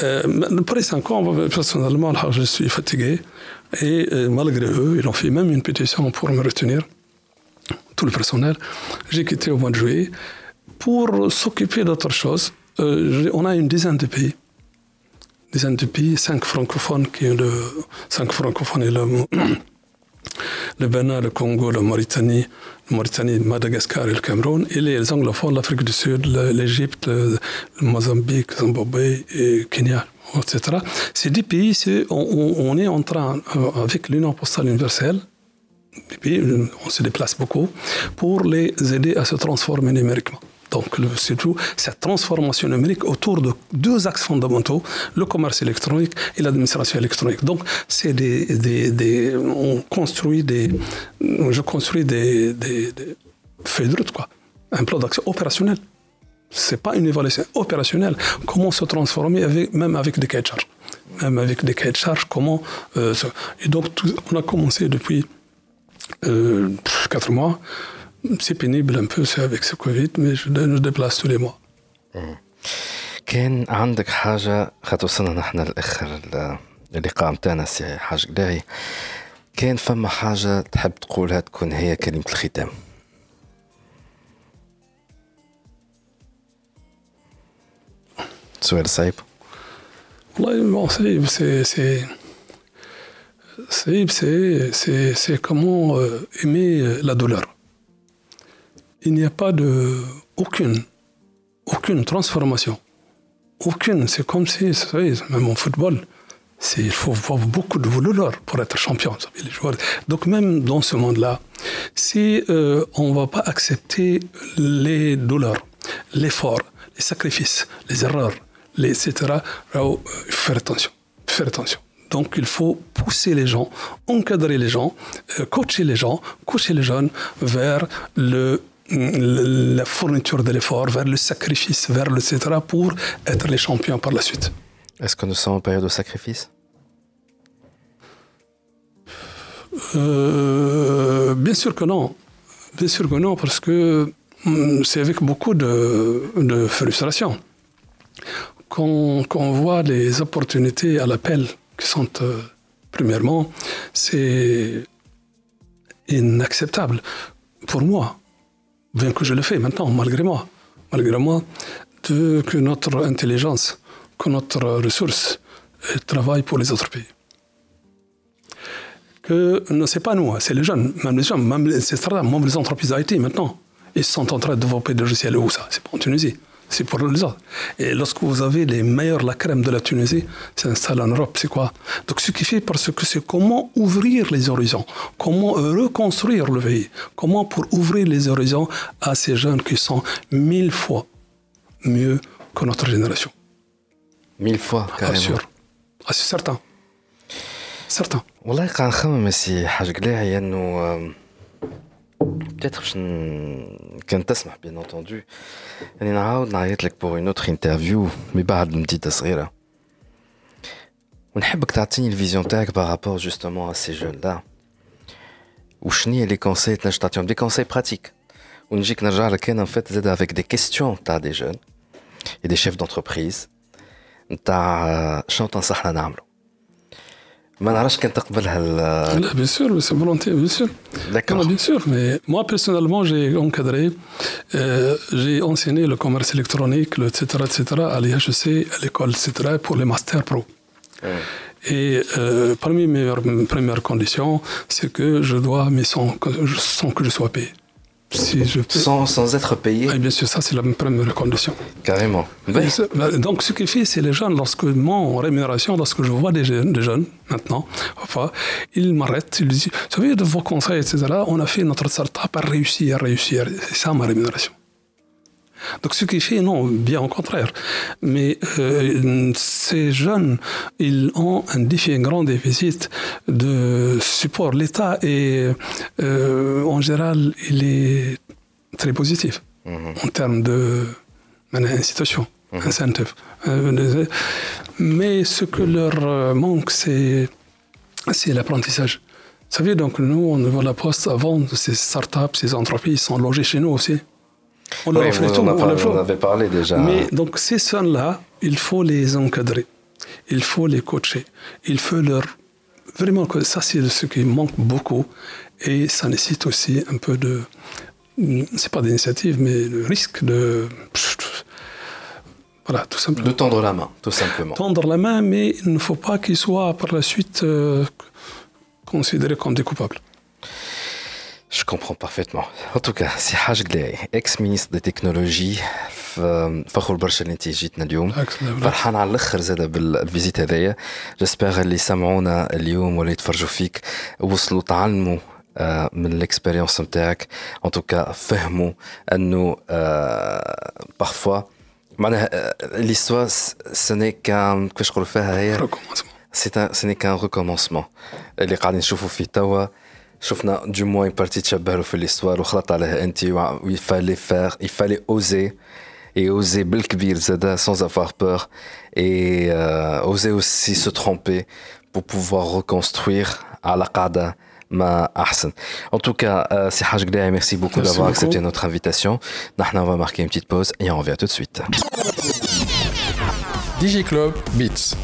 Euh, pour les 5 ans, personnellement, je suis fatigué. Et euh, malgré eux, ils ont fait même une pétition pour me retenir, tout le personnel. J'ai quitté au mois de juillet pour s'occuper d'autre chose. Euh, on a une dizaine de pays. Dizaine de pays, cinq francophones, qui est le, cinq francophones et le, le Bénin, le Congo, la Mauritanie, Mauritanie, Madagascar et le Cameroun, et les anglophones, l'Afrique du Sud, l'Égypte, le, Mozambique, Zimbabwe, et Kenya, etc. Ces dix pays, on, est en train, euh, avec l'Union postale universelle, on se déplace beaucoup, pour les aider à se transformer numériquement. Donc, c'est tout cette transformation numérique autour de deux axes fondamentaux, le commerce électronique et l'administration électronique. Donc, c'est des, on construit des, je construis des, des, des feuilles de route, quoi. Un plan d'action opérationnel. C'est pas une évaluation opérationnelle. Comment se transformer avec, même avec des cahiers de charges? Même avec des cahiers de charges, comment. Euh, et donc, on a commencé depuis euh, quatre mois c'est pénible un peu avec ce Covid, mais je, je déplace tous les mois. كان عندك حاجة خاطر وصلنا نحن لآخر اللقاء متاعنا سي حاج قلاعي كان فما حاجة تحب تقولها تكون هي كلمة الختام سؤال صعيب والله bon, c'est c'est c'est c'est comment euh, aimer la douleur il n'y a pas de aucune, aucune transformation. Aucune. C'est comme si, même en football, il faut avoir beaucoup de voleurs pour être champion. Les joueurs. Donc même dans ce monde-là, si euh, on ne va pas accepter les douleurs, l'effort, les sacrifices, les erreurs, les, etc., il faut faire attention. Faire attention. Donc il faut pousser les gens, encadrer les gens, euh, coacher les gens, coacher les jeunes vers le la fourniture de l'effort, vers le sacrifice, vers le etc. pour être les champions par la suite. Est-ce que nous sommes en période de sacrifice? Euh, Bien sûr que non. Bien sûr que non, parce que hum, c'est avec beaucoup de, frustration qu'on voit les opportunités à l'appel qui sont, euh, premièrement, c'est inacceptable pour moi bien que je le fais maintenant, malgré moi, malgré moi, que notre intelligence, que notre ressource euh, travaille pour les autres pays. Que ne c'est pas nous, hein, c'est les jeunes, même les jeunes, même les, même les entreprises IT maintenant, ils sont en train de développer des logiciels où ça C'est pas en Tunisie c'est pour les autres. Et lorsque vous avez les meilleurs, la crème de la Tunisie, s'installe en Europe, c'est quoi Donc ce qui fait, parce que c'est comment ouvrir les horizons, comment reconstruire le pays, comment pour ouvrir les horizons à ces jeunes qui sont mille fois mieux que notre génération. Mille fois, carrément. Sûr. Ah, c'est certain. certain. والله قاعد نخمم سي حاج قلاعي انه بتاتر باش كان تسمح بيان انتوندو يعني نعاود نعيط لك بور اون اوتر انترفيو مي بعد مديده صغيره ونحبك تعطيني الفيزيون تاعك بارابور جوستومون ا سي جون لا وشنو هي لي كونساي تنجم تعطيهم دي كونساي براتيك ونجيك نرجع لك انا فات زاد افيك دي كيستيون تاع دي جون et des chefs d'entreprise نتاع شنو تنصحنا نعملو ما نعرفش كان تقبلها Là, bien sûr, c'est volontiers, bien sûr. Non, داكور bien sûr, mais moi personnellement, j'ai encadré, euh, j'ai enseigné le commerce électronique, le etc., etc., à l'IHEC, à l'école, etc., pour les masters pro. Et euh, parmi mes premières conditions, c'est que je dois, mais sans que, sans que je sois payé. Si je paie- sans, sans être payé Oui, bien sûr, ça c'est la première condition. carrément Donc, ce qui fait, c'est les jeunes, lorsque mon rémunération, lorsque je vois des jeunes, des jeunes maintenant, enfin, ils m'arrêtent, ils disent, vous savez, de vos conseils, etc., on a fait notre start-up à réussir, à réussir. C'est ça ma rémunération. Donc ce qui fait, non, bien au contraire. Mais euh, ces jeunes, ils ont un, défi, un grand déficit de support. L'État est, euh, en général, il est très positif mhm. en termes de ben, incitation, mhm. incentive. Euh, mais ce que leur manque, c'est l'apprentissage. Vous savez, donc nous, on voit la poste avant, ces startups, ces entreprises ils sont logés chez nous aussi. On Oui, tout, en, a on on offre. avait parlé déjà. Mais donc ces jeunes-là, il faut les encadrer, il faut les coacher, il faut leur vraiment ça c'est ce qui manque beaucoup. Et ça nécessite aussi un peu de c'est pas d'initiative mais le risque de voilà tout simplement. De tendre la main tout simplement. Tendre la main mais il ne faut pas qu'ils soient par la suite euh, considérés comme des coupables. Je comprends parfaitement. En tout cas, c'est Haj Glay, ex-ministre des technologies فخور برشا اللي انت جيتنا اليوم فرحان على الآخر زاد بالفيزيت هذايا جيسبر اللي سمعونا اليوم واللي يتفرجوا فيك وصلوا تعلموا من الاكسبيريونس نتاعك ان توكا فهموا انه بارفوا معناها ليستوار سني كان كيفاش نقولوا فيها هي ce n'est qu'un recommencement. اللي قاعدين نشوفوا فيه توا شفنا du moins une partie تشبه في l'histoire وخلط عليها انت و il fallait faire, il fallait oser et oser بالكبير زادا sans avoir peur et euh, oser aussi se tromper pour pouvoir reconstruire على قاعدة ما أحسن. En tout cas, euh, c'est Haj Gdea, merci beaucoup Merci d'avoir beaucoup. accepté notre invitation. Nahna, on va marquer une petite pause et on revient tout de suite. DigiClub Beats.